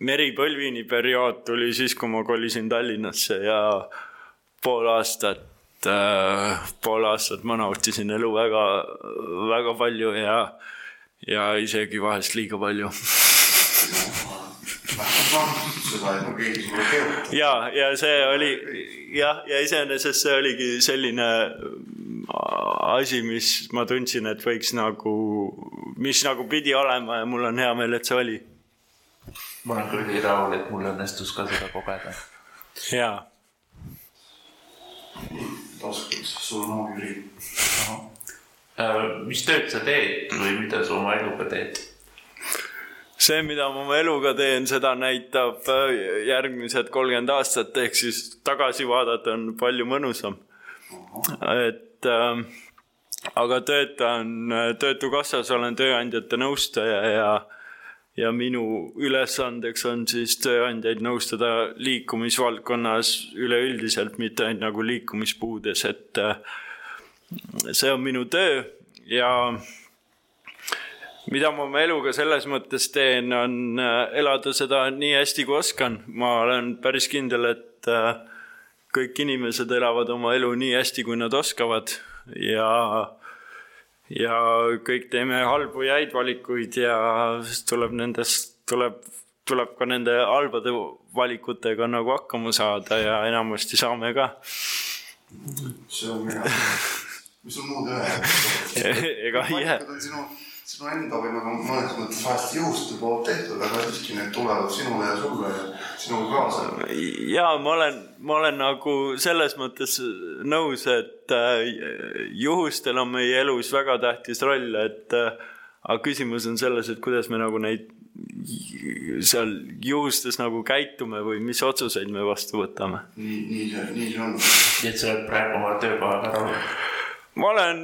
meripõlvini periood tuli siis, kui ma kolisin Tallinnasse ja pool aastat äh,, pool aastat ma nautisin elu väga, väga palju ja, ja isegi vahest liiga palju seda ei pruugi sulle keerutada. Ja, ja see oli jah, ja iseenesest see oligi selline asi, mis ma tundsin, et võiks nagu, mis nagu pidi olema ja mul on hea meel, et see oli. ma olen küll nii rahul, et mul õnnestus ka seda kogeda. jaa. taskus on Jüri. mis tööd sa teed või mida sa oma eluga teed? See, mida ma oma eluga teen, seda näitab äh, järgmised kolmkümmend aastat, ehk siis tagasi vaadata on palju mõnusam. et äh, aga töötan Töötukassas, olen tööandjate nõustaja ja ja minu ülesandeks on siis tööandjaid nõustada liikumisvaldkonnas üleüldiselt, mitte ainult nagu liikumispuudes, et äh, see on minu töö ja mida ma oma eluga selles mõttes teen, on äh, elada seda nii hästi, kui oskan. ma olen päris kindel, et äh, kõik inimesed elavad oma elu nii hästi, kui nad oskavad ja ja kõik teeme halbu ja häid valikuid ja tuleb nendest, tuleb, tuleb ka nende halbade valikutega nagu hakkama saada ja enamasti saame ka. see on mina. mis sul muud üle jääb? ega ei jää sinu enda või nagu mõnes mõttes vahest juhuste poolt tehtud, aga siiski need tulevad sinule ja sulle ja sinuga kaasa. ja ma olen, ma olen nagu selles mõttes nõus, et äh, juhustel on meie elus väga tähtis roll, et äh, aga küsimus on selles, et kuidas me nagu neid seal juhustes nagu käitume või mis otsuseid me vastu võtame. nii, nii see, nii see on. nii et sa oled praegu oma töökohaga rahul? ma olen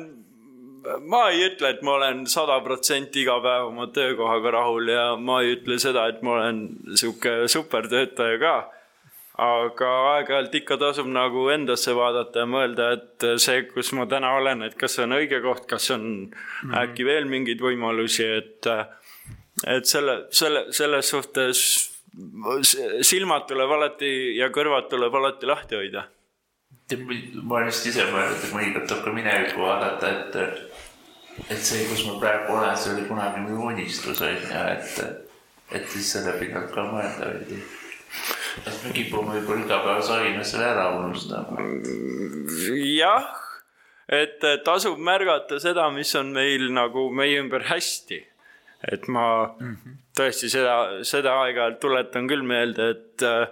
ma ei ütle, et ma olen sada protsenti iga päev oma töökohaga rahul ja ma ei ütle seda, et ma olen sihuke supertöötaja ka. aga aeg-ajalt ikka tasub nagu endasse vaadata ja mõelda, et see, kus ma täna olen, et kas see on õige koht, kas on mm -hmm. äkki veel mingeid võimalusi, et, et selle, selle, selles suhtes silmad tuleb alati ja kõrvad tuleb alati lahti hoida ma just ise mõelnud, et mõnikord tuleb ka minevikku vaadata, et et see, kus ma praegu olen, see oli kunagi minu unistus on ju, et, et siis selle pinnalt ka mõelda veidi. et me kipume võib-olla igapäevase ainesele ära unustama. jah, et tasub märgata seda, mis on meil nagu meie ümber hästi. et ma mm -hmm. tõesti seda, seda aeg-ajalt tuletan küll meelde, et äh,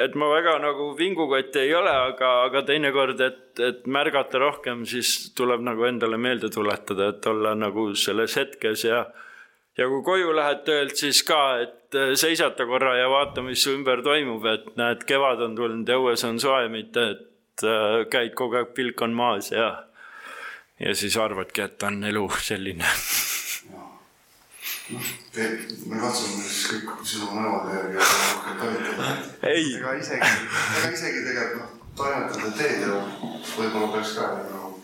et ma väga nagu vingukott ei ole, aga, aga teinekord, et, et märgata rohkem, siis tuleb nagu endale meelde tuletada, et olla nagu selles hetkes ja ja kui koju lähed töölt, siis ka, et seisata korra ja vaata, mis su ümber toimub, et näed, kevad on tulnud ja õues on soe, mitte et äh, käid kogu aeg, pilk on maas ja ja siis arvadki, et on elu selline noh, me katsume siis kõik sinu nõude järgi rohkem toimetada. ega isegi, ega isegi tegelikult noh, toimetada teed ja võib-olla peaks ka nagu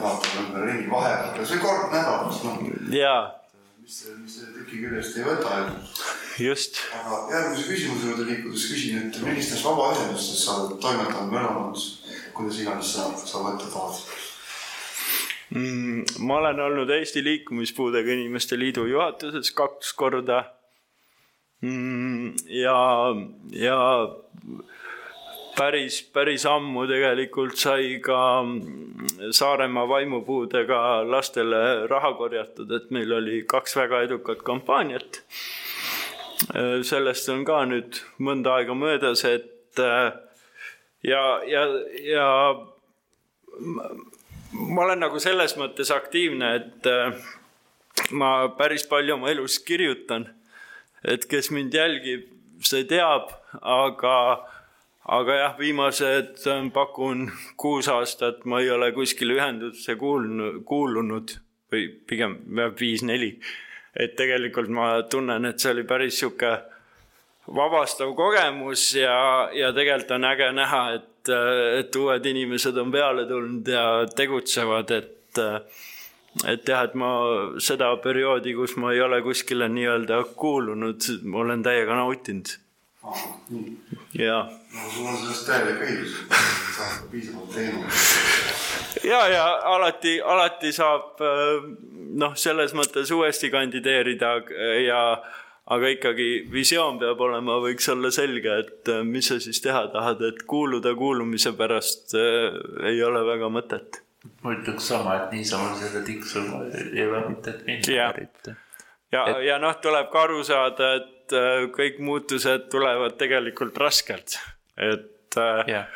vaatama ümberringi vahepeal, kas või kord nädalas, noh. jaa. mis mis see tüki küljest ei võta ju. just. aga järgmise küsimuse juurde liikudes küsin, et millistes vabaühendustes sa oled toimetanud või elanud, kuidas iganes sa, sa mõtled tahad? Ma olen olnud Eesti Liikumispuudega Inimeste Liidu juhatuses kaks korda mm,. ja, ja päris, päris ammu tegelikult sai ka Saaremaa vaimupuudega lastele raha korjatud, et meil oli kaks väga edukat kampaaniat. sellest on ka nüüd mõnda aega möödas, et ja, ja, ja ma olen nagu selles mõttes aktiivne, et äh, ma päris palju oma elus kirjutan. et kes mind jälgib, see teab, aga, aga jah, viimased äh, pakun kuus aastat ma ei ole kuskile ühendusse kuulnud, kuulunud või pigem viis-neli. et tegelikult ma tunnen, et see oli päris sihuke vabastav kogemus ja, ja tegelikult on äge näha, et et, et uued inimesed on peale tulnud ja tegutsevad, et, et jah, et ma seda perioodi, kus ma ei ole kuskile nii-öelda kuulunud, olen täiega nautinud. ja. no sul on sellest täielik õigus, sa oled piisavalt teinud. ja, ja alati, alati saab noh, selles mõttes uuesti kandideerida ja aga ikkagi visioon peab olema, võiks olla selge, et äh, mis sa siis teha tahad, et kuuluda kuulumise pärast äh, ei ole väga mõtet. ma ütleks sama, et niisama selle tiksuma ei ole mõtet minna. ja, ja, et... ja noh, tuleb ka aru saada, et äh, kõik muutused tulevad tegelikult raskelt, et yeah.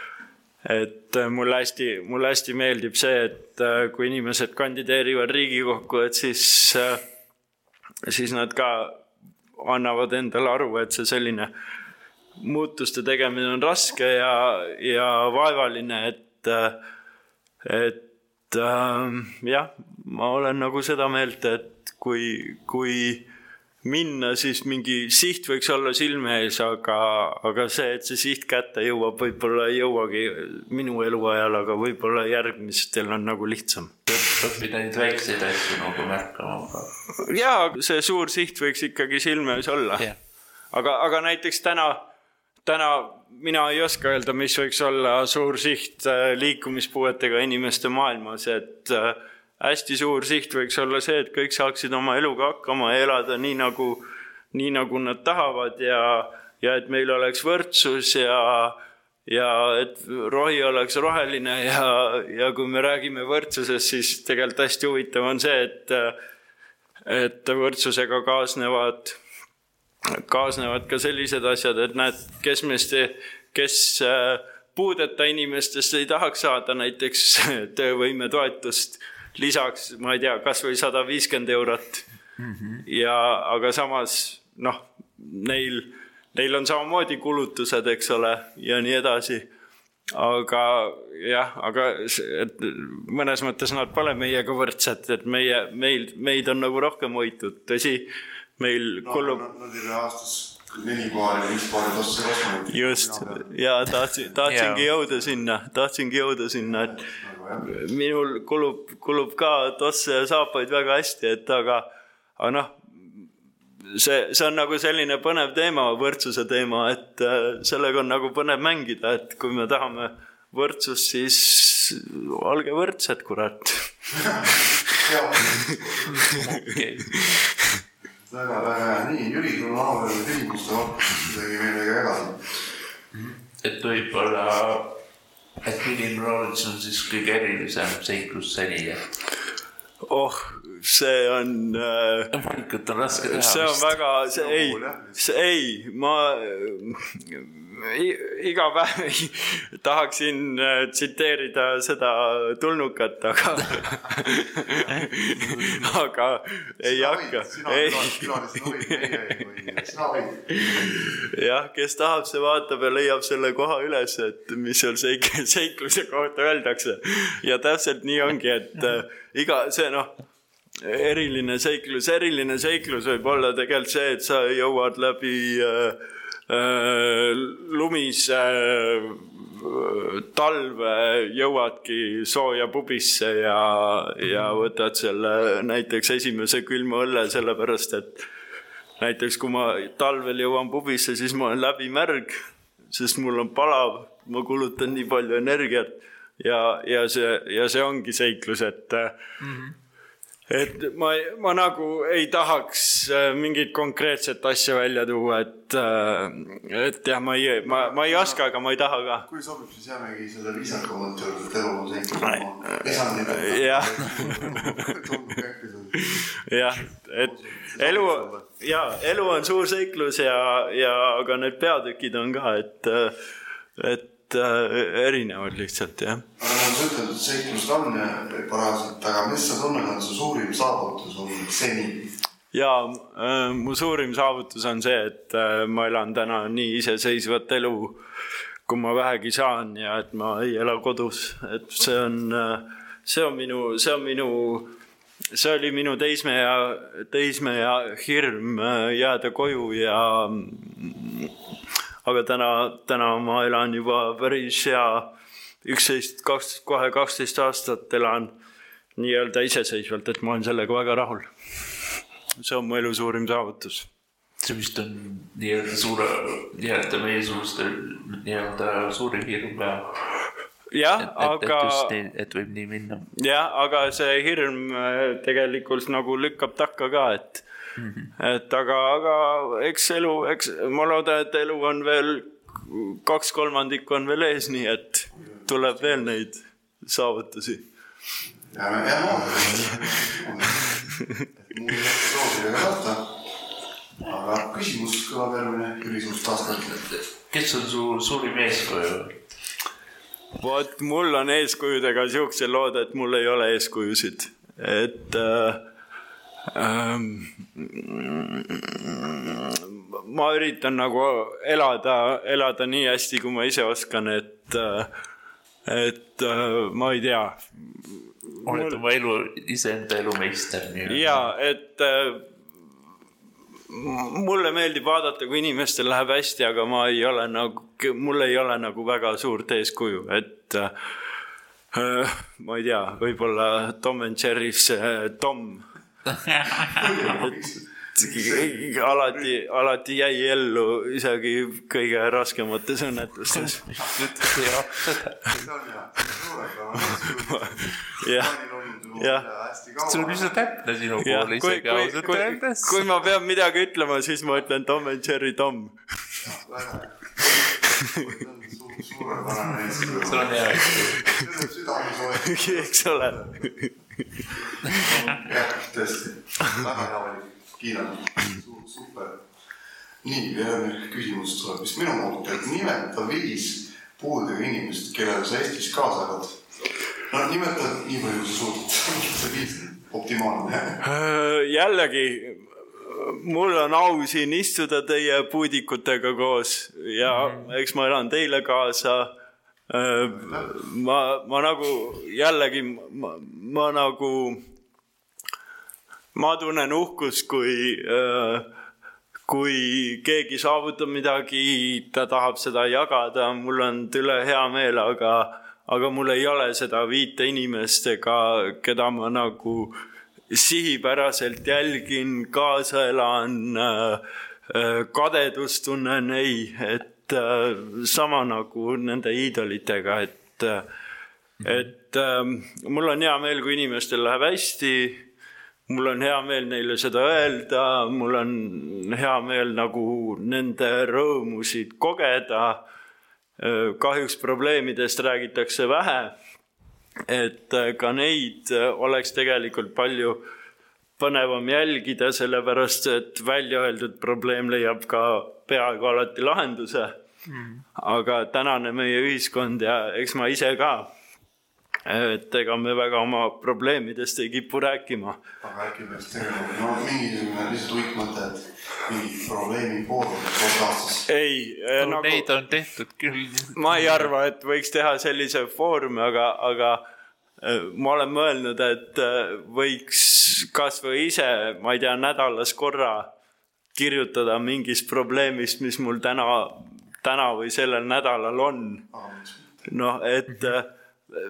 et mulle hästi, mulle hästi meeldib see, et kui inimesed kandideerivad Riigikokku, et siis, siis nad ka annavad endale aru, et see selline muutuste tegemine on raske ja, ja vaevaline, et, et äh, jah, ma olen nagu seda meelt, et kui, kui minna, siis mingi siht võiks olla silme ees, aga, aga see, et see siht kätte jõuab, võib-olla ei jõuagi minu eluajal, aga võib-olla järgmistel on nagu lihtsam. õppida neid väikseid asju nagu märkama. jaa, see suur siht võiks ikkagi silme ees olla yeah.. aga, aga näiteks täna, täna mina ei oska öelda, mis võiks olla suur siht äh, liikumispuuetega inimeste maailmas, et äh, hästi suur siht võiks olla see, et kõik saaksid oma eluga hakkama ja elada nii nagu, nii nagu nad tahavad ja, ja et meil oleks võrdsus ja, ja et rohi oleks roheline ja, ja kui me räägime võrdsusest, siis tegelikult hästi huvitav on see, et, et võrdsusega kaasnevad, kaasnevad ka sellised asjad, et näed, kes meist, kes puudeta inimestest ei tahaks saada näiteks töövõimetoetust lisaks, ma ei tea, kasvõi sada viiskümmend eurot mm. -hmm. ja, aga samas noh, neil, neil on samamoodi kulutused, eks ole, ja nii edasi. aga jah, aga et mõnes mõttes nad pole meiega võrdsed, et meie, meil, meid on nagu rohkem hoitud, tõsi, meil no, kulub no,. Nad ei ole aastas neli paari, viis paari tosse ostnud. just ja tahtsin, tahtsingi jõuda sinna, tahtsingi jõuda sinna, et minul kulub, kulub ka tosse ja saapaid väga hästi, et aga, aga noh, see, see on nagu selline põnev teema, võrdsuse teema, et äh, sellega on nagu põnev mängida, et kui me tahame võrdsust, siis olge võrdsed, kurat. väga, hea, nii Jüri, sul on avanenud küsimuste hulk midagi meile jagada. et võib-olla et milline Lawrence on siis kõige erilisem seiklus seni? oh, see on äh,. valikut on raske teha. see on väga, see ei, see ei, ma iga päev tahaksin äh, tsiteerida seda tulnukat, aga aga ei hakka. jah, kes tahab, see vaatab ja leiab selle koha üles, et mis seal seik-, seikluse kohta öeldakse. ja täpselt nii ongi, et äh, iga see noh eriline seiklus, eriline seiklus võib olla tegelikult see, et sa jõuad läbi äh, Äh, lumise äh, talve jõuadki sooja pubisse ja, ja võtad selle näiteks esimese külma õlle, sellepärast et näiteks kui ma talvel jõuan pubisse, siis ma olen läbimärg, sest mul on palav, ma kulutan nii palju energiat ja, ja see, ja see ongi seiklus, et mm. -hmm et ma, ma nagu ei tahaks äh, mingit konkreetset asja välja tuua, et, äh, et jah, ma ei, ma, ma ei oska, aga ma ei taha ka. kui sobib, siis jäämegi selle viisakamalt juurde, et elu on seiklus. jah. jah, et elu ja elu on suur seiklus ja, ja aga need peatükid on ka, et, et äh, erinevad lihtsalt, jah. aga nagu sa ütled, et seiklust on parajalt, aga mis sa tunned, on su suurim saavutus olnud seni? ja äh, mu suurim saavutus on see, et äh, ma elan täna nii iseseisvat elu, kui ma vähegi saan ja et ma ei ela kodus, et see on äh,, see on minu, see on minu, see oli minu teismeea, teismeea hirm äh, jääda koju ja aga täna, täna ma elan juba päris hea, üksteist, kaks, kohe kaksteist aastat elan nii-öelda iseseisvalt, et ma olen sellega väga rahul. see on mu elu suurim saavutus. see vist on nii-öelda suure, nii-öelda meiesugustel nii-öelda suurim hirm ka jah, aga. et võib nii minna. jah, aga see hirm äh, tegelikult nagu lükkab takka ka, et. Et aga, aga eks elu, eks ma loodan, et elu on veel kaks kolmandikku on veel ees, nii et tuleb veel neid saavutusi. jääme, jääme ootama. mul ei ole soovi ega tahta. aga küsimus kõlab järgmine, Jüri sinust taas kord. kes on su suurim eeskuju? vot mul on eeskujudega siuksed lood, et mul ei ole eeskujusid, et äh, ma üritan nagu elada, elada nii hästi, kui ma ise oskan, et, et ma ei tea, oled oma elu, iseenda elu meister. ja et mulle meeldib vaadata, kui inimestel läheb hästi, aga ma ei ole nagu, mul ei ole nagu väga suurt eeskuju, et äh, ma ei tea, võib-olla Tom and Jerry's äh, Tom alati, alati jäi ellu isegi kõige raskemates õnnetustes. jah, jah. see on üsna täpne sinu kui, isegi ausalt öeldes,. kui ma pean midagi ütlema, siis ma ütlen Tom and Jerry Tom. sul on hea eks ole. jah, tõesti, väga hea valik, kiidan, super. nii, küsimus tuleb vist minu poolt, et nimeta viis puudega inimest, kellele sa Eestis kaasa elad. no nimeta nii palju, kui sa suudad, see viis on optimaalne. jällegi, mul on au siin istuda teie puudikutega koos ja eks ma elan teile kaasa. ma, ma nagu jällegi, ma, ma nagu, ma tunnen uhkust, kui äh, kui keegi saavutab midagi, ta tahab seda jagada, mul on üle hea meel, aga, aga mul ei ole seda viite inimest ega keda ma nagu sihipäraselt jälgin, kaasa elan, kadedust tunnen, ei, et äh, sama nagu nende iidolitega, et, et äh, mul on hea meel, kui inimestel läheb hästi mul on hea meel neile seda öelda, mul on hea meel nagu nende rõõmusid kogeda. kahjuks probleemidest räägitakse vähe. et ka neid oleks tegelikult palju põnevam jälgida, sellepärast et välja öeldud probleem leiab ka peaaegu alati lahenduse. aga tänane meie ühiskond ja eks ma ise ka, et ega me väga oma probleemidest ei kipu rääkima aga äkki peaks tegema, no mingisugune lihtsalt uitmõte, et mingi probleemi foorum kord aastas. ei no, nagu..., neid on tehtud küll. ma ei arva, et võiks teha sellise foorumi, aga, aga äh, ma olen mõelnud, et äh, võiks kasvõi ise, ma ei tea, nädalas korra kirjutada mingist probleemist, mis mul täna, täna või sellel nädalal on. noh, et äh,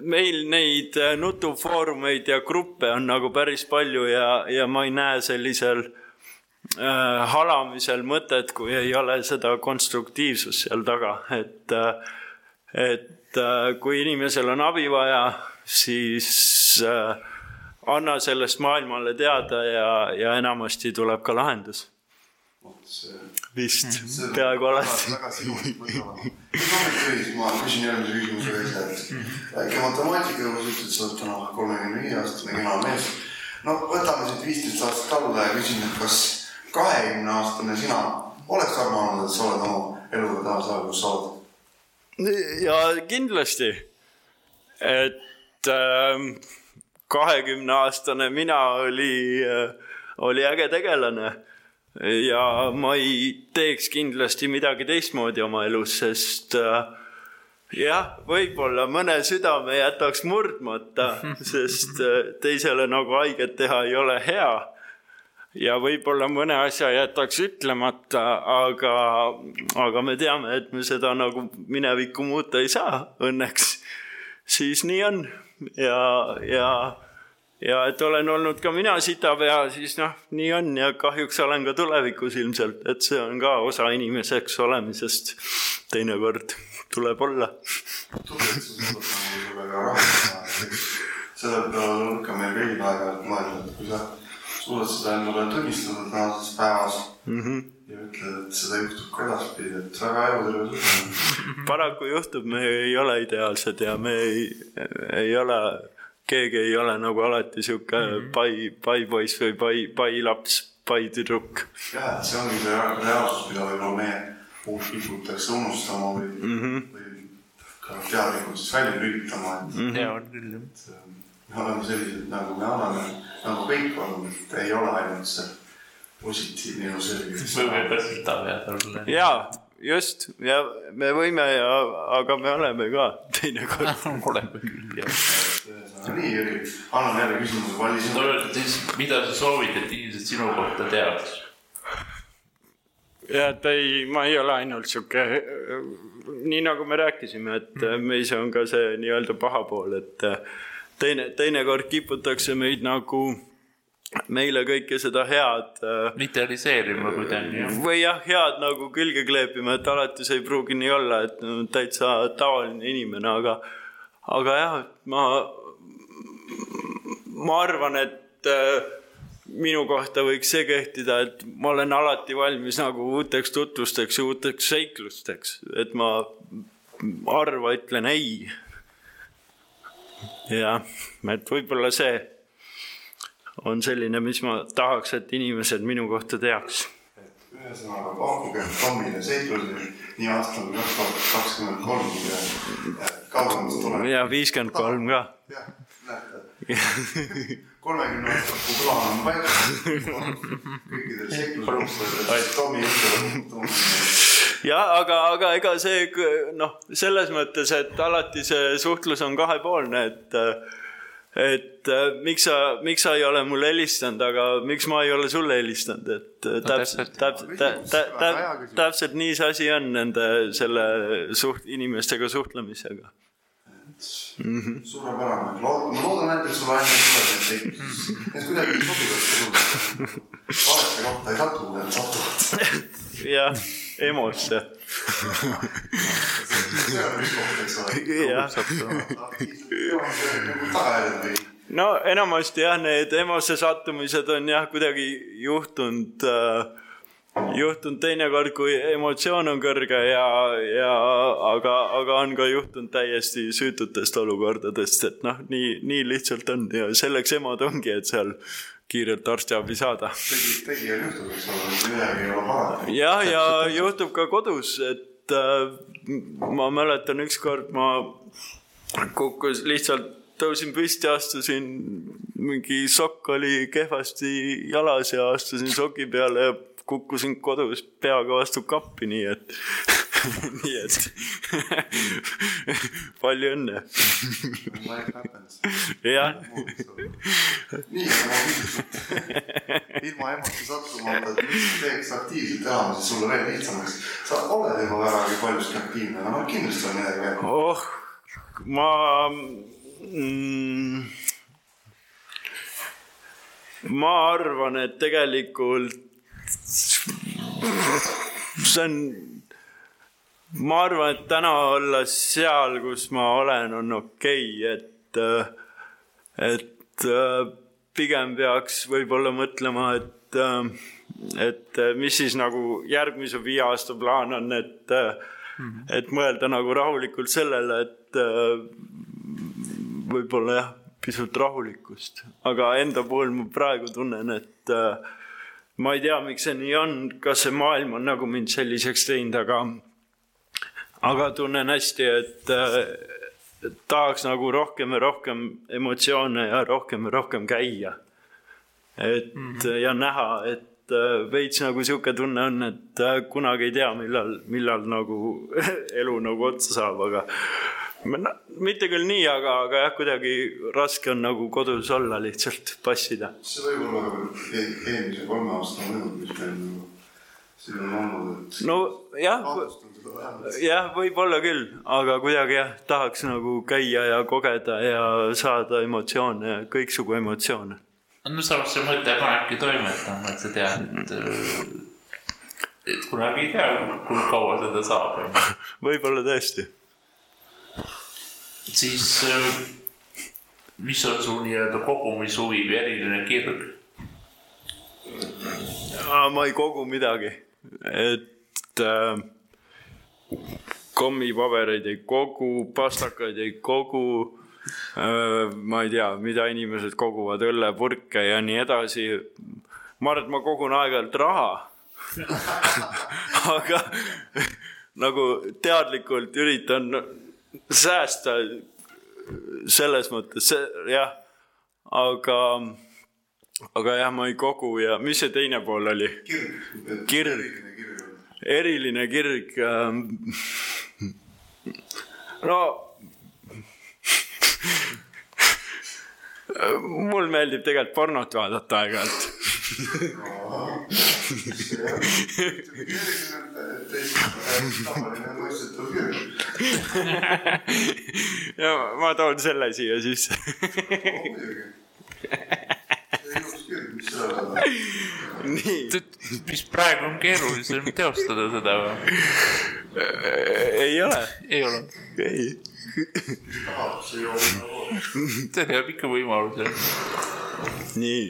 meil neid äh, nutufoorumeid ja gruppe on nagu päris palju ja, ja ma ei näe sellisel äh, halamisel mõtet, kui ei ole seda konstruktiivsust seal taga, et äh, et äh, kui inimesel on abi vaja, siis äh, anna sellest maailmale teada ja, ja enamasti tuleb ka lahendus. vist, peaaegu alati. ma küsin järgmise küsimuse ka ise, et väike matemaatika, kui sa ütlesid, sa oled täna kolmekümne viie aastane kena mees. no võtame siit viisteist aastat alla ja küsin, et kas kahekümne aastane sina oleks arvanud, et sa oled oma eluga täna seal, kus sa oled? ja kindlasti, et kahekümne aastane mina oli, oli äge tegelane. Ja ma ei teeks kindlasti midagi teistmoodi oma elus, sest äh, jah, võib-olla mõne südame jätaks murdmata, sest äh, teisele nagu haiget teha ei ole hea. Ja võib-olla mõne asja jätaks ütlemata, aga, aga me teame, et me seda nagu minevikku muuta ei saa, õnneks. siis nii on ja, ja, ja et olen olnud ka mina sitapea, siis noh, nii on ja kahjuks olen ka tulevikus ilmselt, et see on ka osa inimeseks olemisest. teinekord tuleb olla. tubli, et sa suudad nagu sellega rahustada. selle peale tuleb ka meil kõigil aeg-ajalt mõelda, et kui sa suudad seda endale tunnistada tänases päevas mm -hmm. ja ütled, et seda juhtub ka edaspidi, et väga eluterve suhe. paraku juhtub, me ei ole ideaalsed ja me ei, ei ole, keegi ei ole nagu alati sihuke pai, paipoiss või pai, pailaps, paitüdruk. jah, et see ongi see reaalsus, mida võib-olla meie puhul kiputakse unustama või mm, -hmm. või ka teadlikult siis välja lülitama, et ja on küll jah. Me oleme sellised, nagu me oleme, nagu kõik on, ei ole ainult see positiivne elu selge. võime sitapead olla. ja just ja me võime ja, aga me oleme ka teinekord. oleme küll jah. nii, Jüri, annan jälle küsimuse siis mida sa soovid, et inimesed sinu kohta teaks? ja et ei, ma ei ole ainult sihuke, nii nagu me rääkisime, et meis on ka see nii-öelda paha pool, et teine, teinekord kiputakse meid nagu meile kõike seda head äh, idealiseerima kuidagi, jah. või jah, head nagu külge kleepima, et alati see ei pruugi nii olla, et täitsa tavaline inimene, aga, aga jah, ma, ma arvan, et äh, minu kohta võiks see kehtida, et ma olen alati valmis nagu uuteks tutvusteks ja uuteks seiklusteks, et ma harva ütlen ei. jah, et võib-olla see on selline, mis ma tahaks, et inimesed minu kohta teaks ühesõnaga pakkuge Tommile seiklusi nii aastal kaks tuhat kakskümmend kolm kui kaugemast tuleb. ja viiskümmend kolm ka. jah, näete. kolmekümne aastaku plaan on paigas. kõikidel seiklustel Tommi juttu. Ja aga, aga ega see noh, selles mõttes, et alati see suhtlus on kahepoolne, et et miks sa, miks sa ei ole mulle helistanud, aga miks ma ei ole sulle helistanud, et äh, täpselt, täpselt. täpselt, täpselt, täpselt nii see asi on nende selle suht-, inimestega suhtlemisega. suurepärane, ma loodan ainult, et sulle ainult tuleb need seiklused. Need kuidagi sobivad sulle. valete kohta ei satu, need satuvad. jah, EMO-sse. no enamasti jah, need EMO-sse sattumised on jah, kuidagi juhtunud äh, juhtunud teinekord, kui emotsioon on kõrge ja, ja aga, aga on ka juhtunud täiesti süütutest olukordadest, et noh, nii, nii lihtsalt on ja selleks EMO-d ongi, et seal kiirelt arstiabi saada. tegi, tegijal juhtub, eks ole, midagi ei ole parata. jah, ja juhtub ka kodus, et äh, ma mäletan ükskord ma kukkus lihtsalt, tõusin püsti, astusin, mingi sokk oli kehvasti jalas ja astusin soki peale ja kukkusin kodus peaga vastu kappi, nii et, nii et palju õnne. Jah, nii, aga ilma emotsi sattumata, et mis teeks aktiivselt elamise sulle veel lihtsamaks. sa oled juba vägagi paljuski aktiivne, aga noh, kindlasti on midagi veel. oh, ma mm,. ma arvan, et tegelikult see on, ma arvan, et täna olla seal, kus ma olen, on okei okay,, et, et äh, pigem peaks võib-olla mõtlema, et, et mis siis nagu järgmise viie aasta plaan on, et et mõelda nagu rahulikult sellele, et äh, võib-olla jah, pisut rahulikkust, aga enda puhul ma praegu tunnen, et äh, ma ei tea, miks see nii on, kas see maailm on nagu mind selliseks teinud, aga aga tunnen hästi, et äh, tahaks nagu rohkem ja rohkem emotsioone ja rohkem ja rohkem käia. et mm -hmm. ja näha, et äh, veits nagu sihuke tunne on, et äh, kunagi ei tea, millal, millal nagu elu nagu otsa saab, aga no, mitte küll nii, aga, aga jah, kuidagi raske on nagu kodus olla lihtsalt, passida. see võib olla e- eelmise kolme aasta mõju, mis meil nagu siin on olnud, et nojah, seda vähemalt. jah, võib-olla küll, aga kuidagi jah, tahaks nagu käia ja kogeda ja saada emotsioone ja kõiksugu emotsioone. no samas see mõte panebki toimetama, et sa tead, et, et kunagi ei tea, kui kaua seda saab, võib-olla tõesti. siis äh, mis on sul nii-öelda kogumishuvi või eriline kirg? ma ei kogu midagi, et äh, kommipabereid ei kogu, pastakaid ei kogu äh,. ma ei tea, mida inimesed koguvad, õllepurke ja nii edasi. ma arvan, et ma kogun aeg-ajalt raha. aga nagu teadlikult üritan säästa selles mõttes, jah, aga, aga jah, ma ei kogu ja mis see teine pool oli? kirg. Kirg. Eriline kirg. ähm,. no mul meeldib tegelikult pornot vaadata aeg-ajalt. ja ma toon selle siia sisse. muidugi. see ilus küll, mis seal on. nii, mis praegu on keerulisem teostada seda või? ei ole, ei ole. ei. see jääb ikka võimaluse. nii,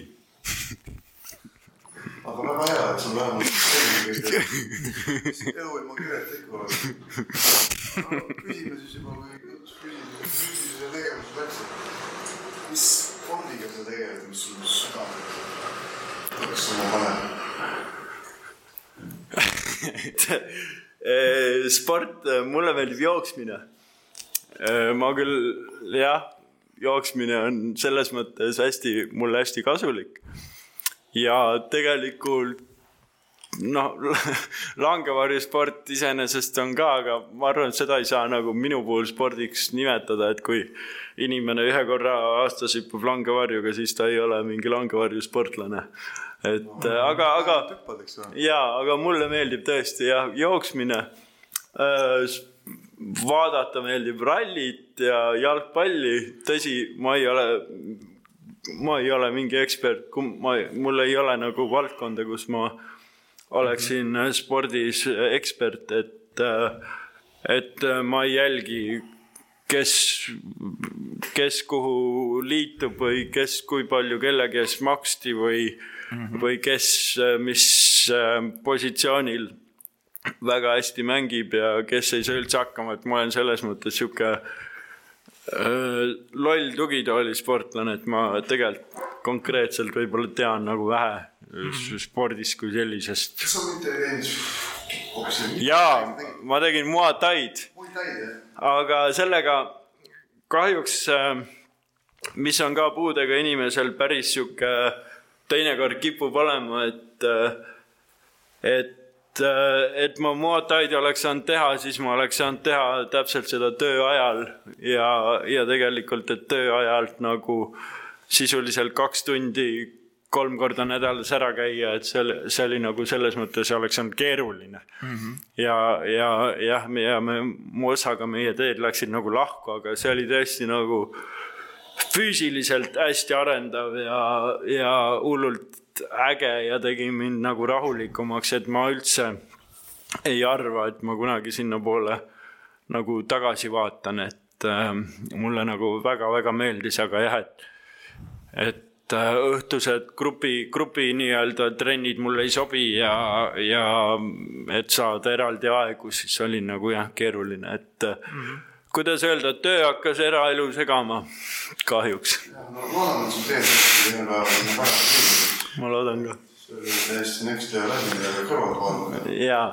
aga väga hea, et sul vähemalt elu ilma kirjata ikka oleks. küsime siis juba, kui küsimise, küsimise tegevus läks, mis spordiga sa tegeled, mis sul südamele kõksuma paneb? Eh, sport, mulle meeldib jooksmine. ma küll jah, jooksmine on selles mõttes hästi, mulle hästi kasulik. ja tegelikult noh, langevarjusport iseenesest on ka, aga ma arvan, et seda ei saa nagu minu puhul spordiks nimetada, et kui inimene ühe korra aastas hüppab langevarjuga, siis ta ei ole mingi langevarjusportlane. Et äh, aga, aga jaa, aga mulle meeldib tõesti jah, jooksmine. vaadata meeldib rallit ja jalgpalli, tõsi, ma ei ole, ma ei ole mingi ekspert, ma, mul ei ole nagu valdkonda, kus ma oleksin spordis ekspert, et, et ma ei jälgi, kes, kes kuhu liitub või kes, kui palju kellegi eest maksti või mm, -hmm. või kes, mis äh, positsioonil väga hästi mängib ja kes ei saa üldse hakkama, et ma olen selles mõttes sihuke äh, loll tugitoolisportlane, et ma tegelikult konkreetselt võib-olla tean nagu vähe mm -hmm. spordist kui sellisest. kas sa mitte ei teinud jaa, ma tegin Muay jah? aga sellega kahjuks, mis on ka puudega inimesel päris sihuke, teinekord kipub olema, et, et, et ma Muay Thai'd oleks saanud teha, siis ma oleks saanud teha täpselt seda töö ajal ja, ja tegelikult, et töö ajalt nagu sisuliselt kaks tundi kolm korda nädalas ära käia, et see see oli nagu selles mõttes oleks olnud keeruline mm. -hmm. ja, ja jah, me ja me, mu osaga meie teed läksid nagu lahku, aga see oli tõesti nagu füüsiliselt hästi arendav ja, ja hullult äge ja tegi mind nagu rahulikumaks, et ma üldse ei arva, et ma kunagi sinnapoole nagu tagasi vaatan, et äh, mulle nagu väga-väga meeldis, aga jah, et, et äh, õhtused grupi, grupi nii-öelda trennid mulle ei sobi ja, ja et saada eraldi aegu, siis oli nagu jah, keeruline, et mm -hmm. Kuidas öelda, töö hakkas eraelu segama, kahjuks, ma loodan ka. see oli täiesti next level asi, mida kõrvalt vaadata. jaa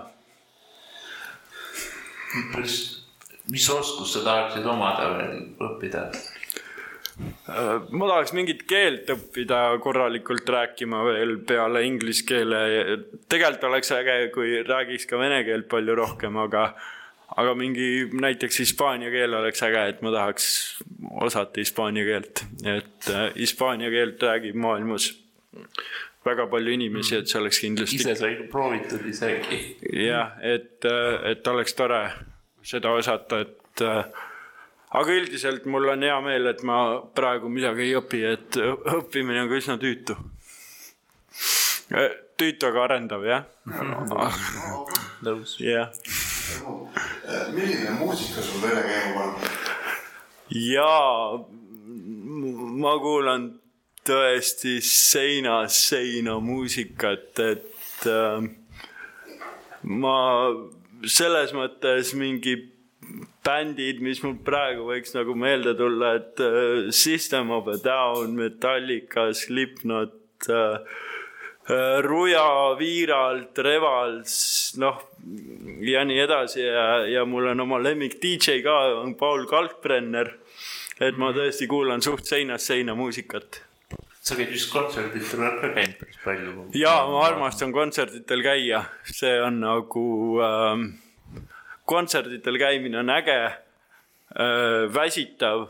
mis oskust sa tahaksid omada veel õppida? Äh, ma tahaks mingit keelt õppida korralikult rääkima veel peale inglise keele. tegelikult oleks äge, kui räägiks ka vene keelt palju rohkem, aga, aga mingi näiteks hispaania keel oleks äge, et ma tahaks osata hispaania keelt, et äh, hispaania keelt räägib maailmas väga palju inimesi, et see oleks kindlasti ise sai proovitud isegi. jah, et, et oleks tore seda osata, et äh, aga üldiselt mul on hea meel, et ma praegu midagi ei õpi, et õppimine on ka üsna tüütu. tüütu, aga arendav jah, nõus. jah. Milline muusika sul vene käima paneb? ja m- ma kuulan tõesti seinast seina muusikat, et äh, ma selles mõttes mingi bändid, mis mul praegu võiks nagu meelde tulla, et äh, System of a Down, Metallica, Slipknot äh,, Ruja, Viiralt, Revals, noh ja nii edasi ja, ja mul on oma lemmik DJ ka, on Paul Kalkbrenner. et ma tõesti kuulan suht seinast seina muusikat. sa käid vist kontserditel ka käinud päris palju. ja ma armastan kontserditel käia, see on nagu ähm,, kontserditel käimine on äge äh,, väsitav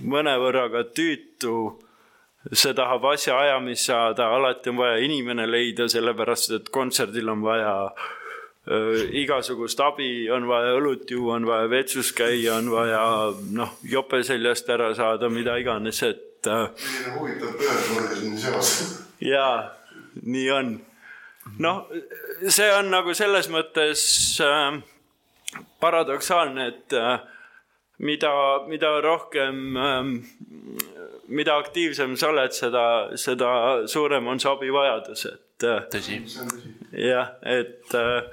mõnevõrra ka tüütu see tahab asjaajamist saada, alati on vaja inimene leida, sellepärast et kontserdil on vaja äh, igasugust abi, on vaja õlut juua, on vaja vetsus käia, on vaja noh, jope seljast ära saada, mida iganes, et äh,. milline huvitav pöördmõrdeline seos. jaa, nii on. noh, see on nagu selles mõttes äh, paradoksaalne, et äh, mida, mida rohkem ähm, mida aktiivsem sa oled, seda, seda suurem on see abivajadus, et. Äh, tõsi. jah, et äh,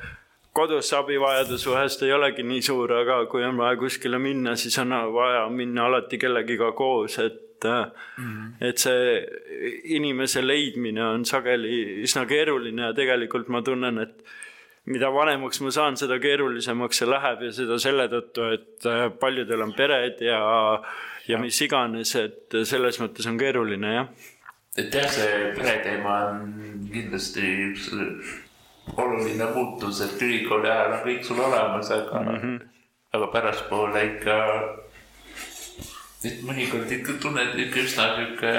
kodus abivajadus vahest ei olegi nii suur, aga kui on vaja kuskile minna, siis on vaja minna alati kellegiga koos, et mm. -hmm. et see inimese leidmine on sageli üsna keeruline ja tegelikult ma tunnen, et mida vanemaks ma saan, seda keerulisemaks see läheb ja seda selle tõttu, et paljudel on pered ja ja mis iganes, et selles mõttes on keeruline jah. et jah, see pereteema on kindlasti üks oluline muutus, et ülikooli ajal on kõik sul olemas, aga mm, -hmm. aga pärastpoole ikka, et mõnikord ikka tunned ikka üsna sihuke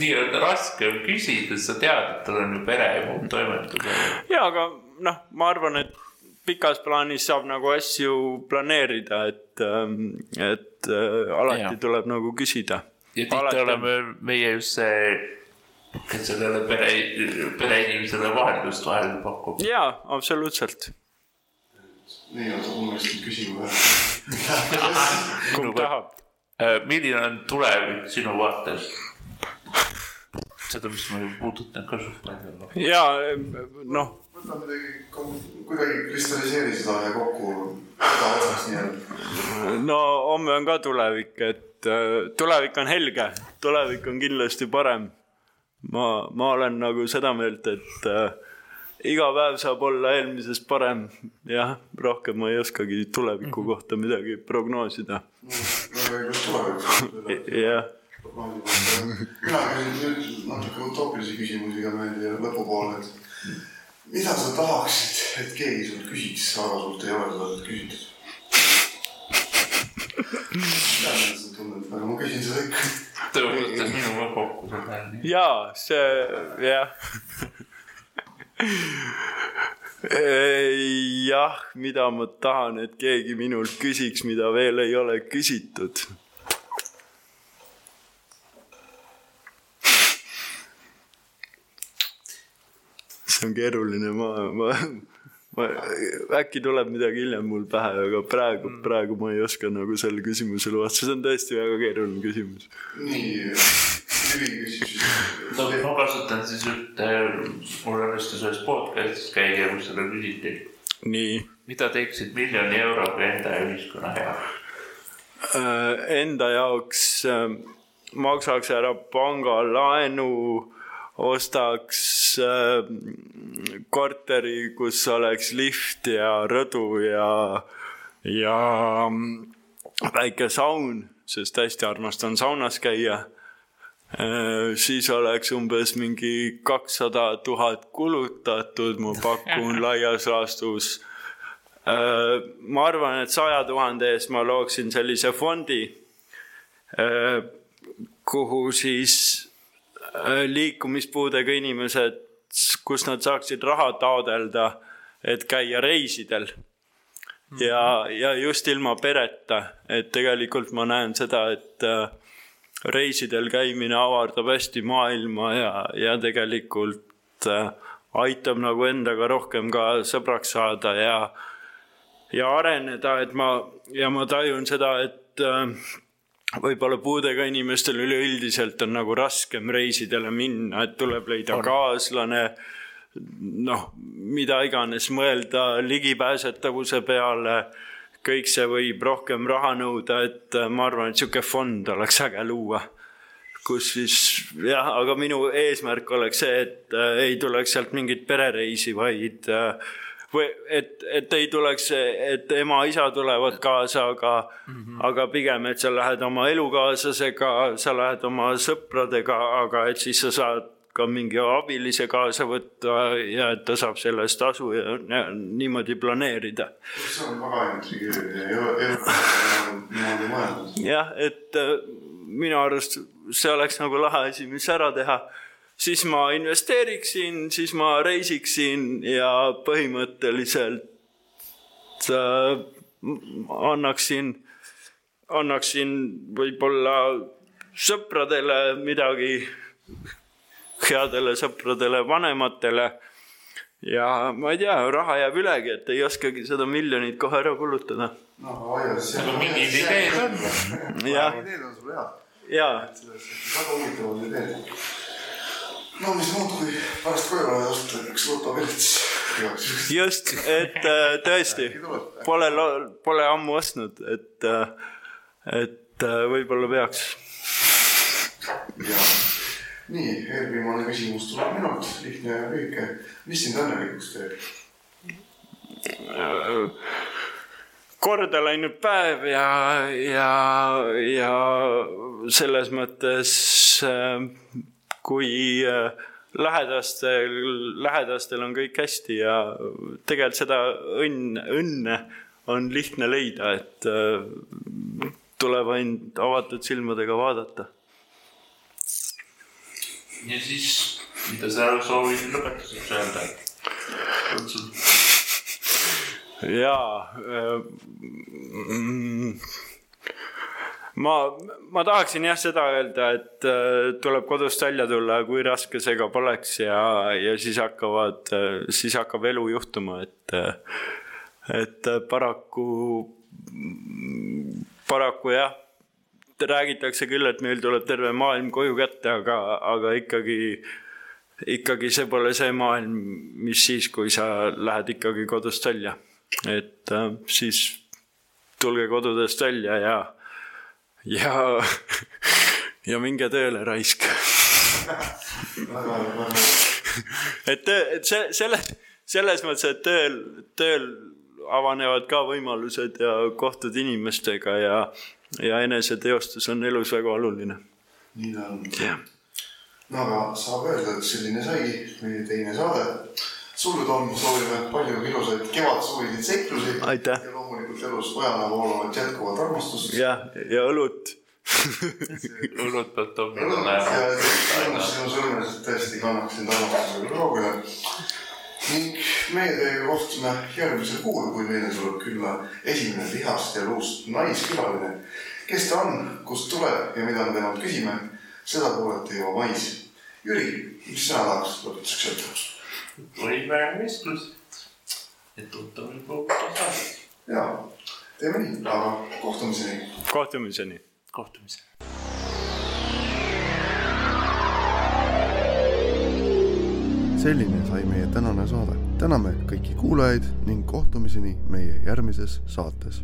nii-öelda raske on küsida, sa tead, et tal on ju pere ja muud toimetused. ja, aga noh, ma arvan, et pikas plaanis saab nagu asju planeerida, et, ähm, et äh, alati ja. tuleb nagu küsida. ja tihti oleme meie just see, kes sellele pere, pereinimesele vaheldust vahel pakub. jaa, absoluutselt. nii, oota, ma unustasin küsima kumb tahab? Äh, milline on tulevik sinu vaates? seda vist ma ei puudutanud ka suht palju. jaa, noh võta midagi, kuidagi kristalliseeri seda ja kokku, otsast nii-öelda. no homme on ka tulevik, et äh, tulevik on helge, tulevik on kindlasti parem. ma, ma olen nagu seda meelt, et äh, iga päev saab olla eelmisest parem. jah, rohkem ma ei oskagi tuleviku mhm. kohta midagi prognoosida. jah mina küsin nüüd natuke utoopilisi küsimusi ka meelde lõpupoole, et mida sa tahaksid, et keegi sult küsiks, aga sult ei ole seda küsitud? mida sa tunned, aga ma küsin seda ikka. tõotas minuga kokku seda. jaa, see, jah jah, mida ma tahan, et keegi minult küsiks, mida veel ei ole küsitud see on keeruline, ma, ma, ma, äkki tuleb midagi hiljem mul pähe, aga praegu, mm. praegu ma ei oska nagu sellele küsimusele vastata, see on tõesti väga keeruline küsimus. nii, küsib siis. no ma kasutan siis ühte, mul õnnestus ühes podcast'is käia, kus seda küsiti. nii. mida teeksid miljoni euroga enda ja ühiskonna heaks? Äh, enda jaoks äh, maksaks ära pangalaenu ostaks äh, korteri, kus oleks lift ja rõdu ja, ja mm, väike saun, sest hästi armastan saunas käia äh,. siis oleks umbes mingi kakssada tuhat kulutatud, ma pakun laias laastus äh,. ma arvan, et saja tuhande eest ma looksin sellise fondi, äh, kuhu siis liikumispuudega inimesed, kus nad saaksid raha taodelda, et käia reisidel. ja, ja just ilma pereta, et tegelikult ma näen seda, et äh, reisidel käimine avardab hästi maailma ja, ja tegelikult äh, aitab nagu endaga rohkem ka sõbraks saada ja, ja areneda, et ma ja ma tajun seda, et võib-olla puudega inimestel üleüldiselt on nagu raskem reisidele minna, et tuleb leida on. kaaslane, noh, mida iganes mõelda ligipääsetavuse peale, kõik see võib rohkem raha nõuda, et ma arvan, et niisugune fond oleks äge luua kus siis jah, aga minu eesmärk oleks see, et äh, ei tuleks sealt mingit perereisi, vaid äh, või et, et ei tuleks, et ema-isa tulevad kaasa, aga mm, -hmm. aga pigem, et sa lähed oma elukaaslasega, sa lähed oma sõpradega, aga et siis sa saad ka mingi abilise kaasa võtta ja et ta saab selle eest tasu ja, ja niimoodi planeerida. see on väga intrigeeriv ja niimoodi mõeldud. jah, et äh, minu arust see oleks nagu lahe asi, mis ära teha siis ma investeeriksin, siis ma reisiksin ja põhimõtteliselt äh, annaksin, annaksin võib-olla sõpradele midagi, headele sõpradele, vanematele. ja ma ei tea, raha jääb ülegi, et ei oskagi seda miljonit kohe ära kulutada. noh, aga mingid ideed on. jah. ideed on sul head. jaa. väga huvitavad ideed. No mis muud, kui pärast koju vaja osta üks lotopilts. just, et äh, tõesti pole, pole ammu ostnud, et, äh, et äh, võib-olla peaks. ja nii, eelviimane küsimus tuleb minult, lihtne ja lühike. mis sind õnnelikuks teeb? korda läinud päev ja, ja, ja selles mõttes kui lähedastel, lähedastel on kõik hästi ja tegelikult seda õnn, õnne on lihtne leida, et tuleb ainult avatud silmadega vaadata. ja siis, mida sa soovid lõpetuseks öelda? jaa mm, ma, ma tahaksin jah seda öelda, et äh, tuleb kodust välja tulla, kui raske see ka poleks ja, ja siis hakkavad, siis hakkab elu juhtuma, et, et paraku, paraku jah, räägitakse küll, et meil tuleb terve maailm koju kätte, aga, aga ikkagi, ikkagi see pole see maailm, mis siis, kui sa lähed ikkagi kodust välja. et äh, siis tulge kodudest välja ja ja, ja minge tööle, raisk. et, et see, selle, selles mõttes, et tööl, tööl avanevad ka võimalused ja kohtud inimestega ja, ja eneseteostus on elus väga oluline. nii ta on. no aga saab öelda, et selline saigi meie teine saade. sulle, Tom, soovime palju ilusaid kevadsuviseid seiklusi. aitäh loomulikult elus ojana voolavat jätkuvat armastust. jah, ja õlut õlut peab Tom õlut ja sinu sõrmesed tõesti kannaksid armastusega proovile. ning meie teiega kohtume järgmisel kuul, kui meile tuleb külla esimene lihast ja luust naiskülaline. kes ta on, kust tuleb ja mida me temalt küsime, seda kuulete juba mais. Jüri, mis sina tahaksid lõpetuseks öelda? võime vestlust, et tuttav võib loobuda saada. Jaa, teeme nii, aga kohtumiseni. kohtumiseni. kohtumiseni. selline sai meie tänane saade. täname kõiki kuulajaid ning kohtumiseni meie järgmises saates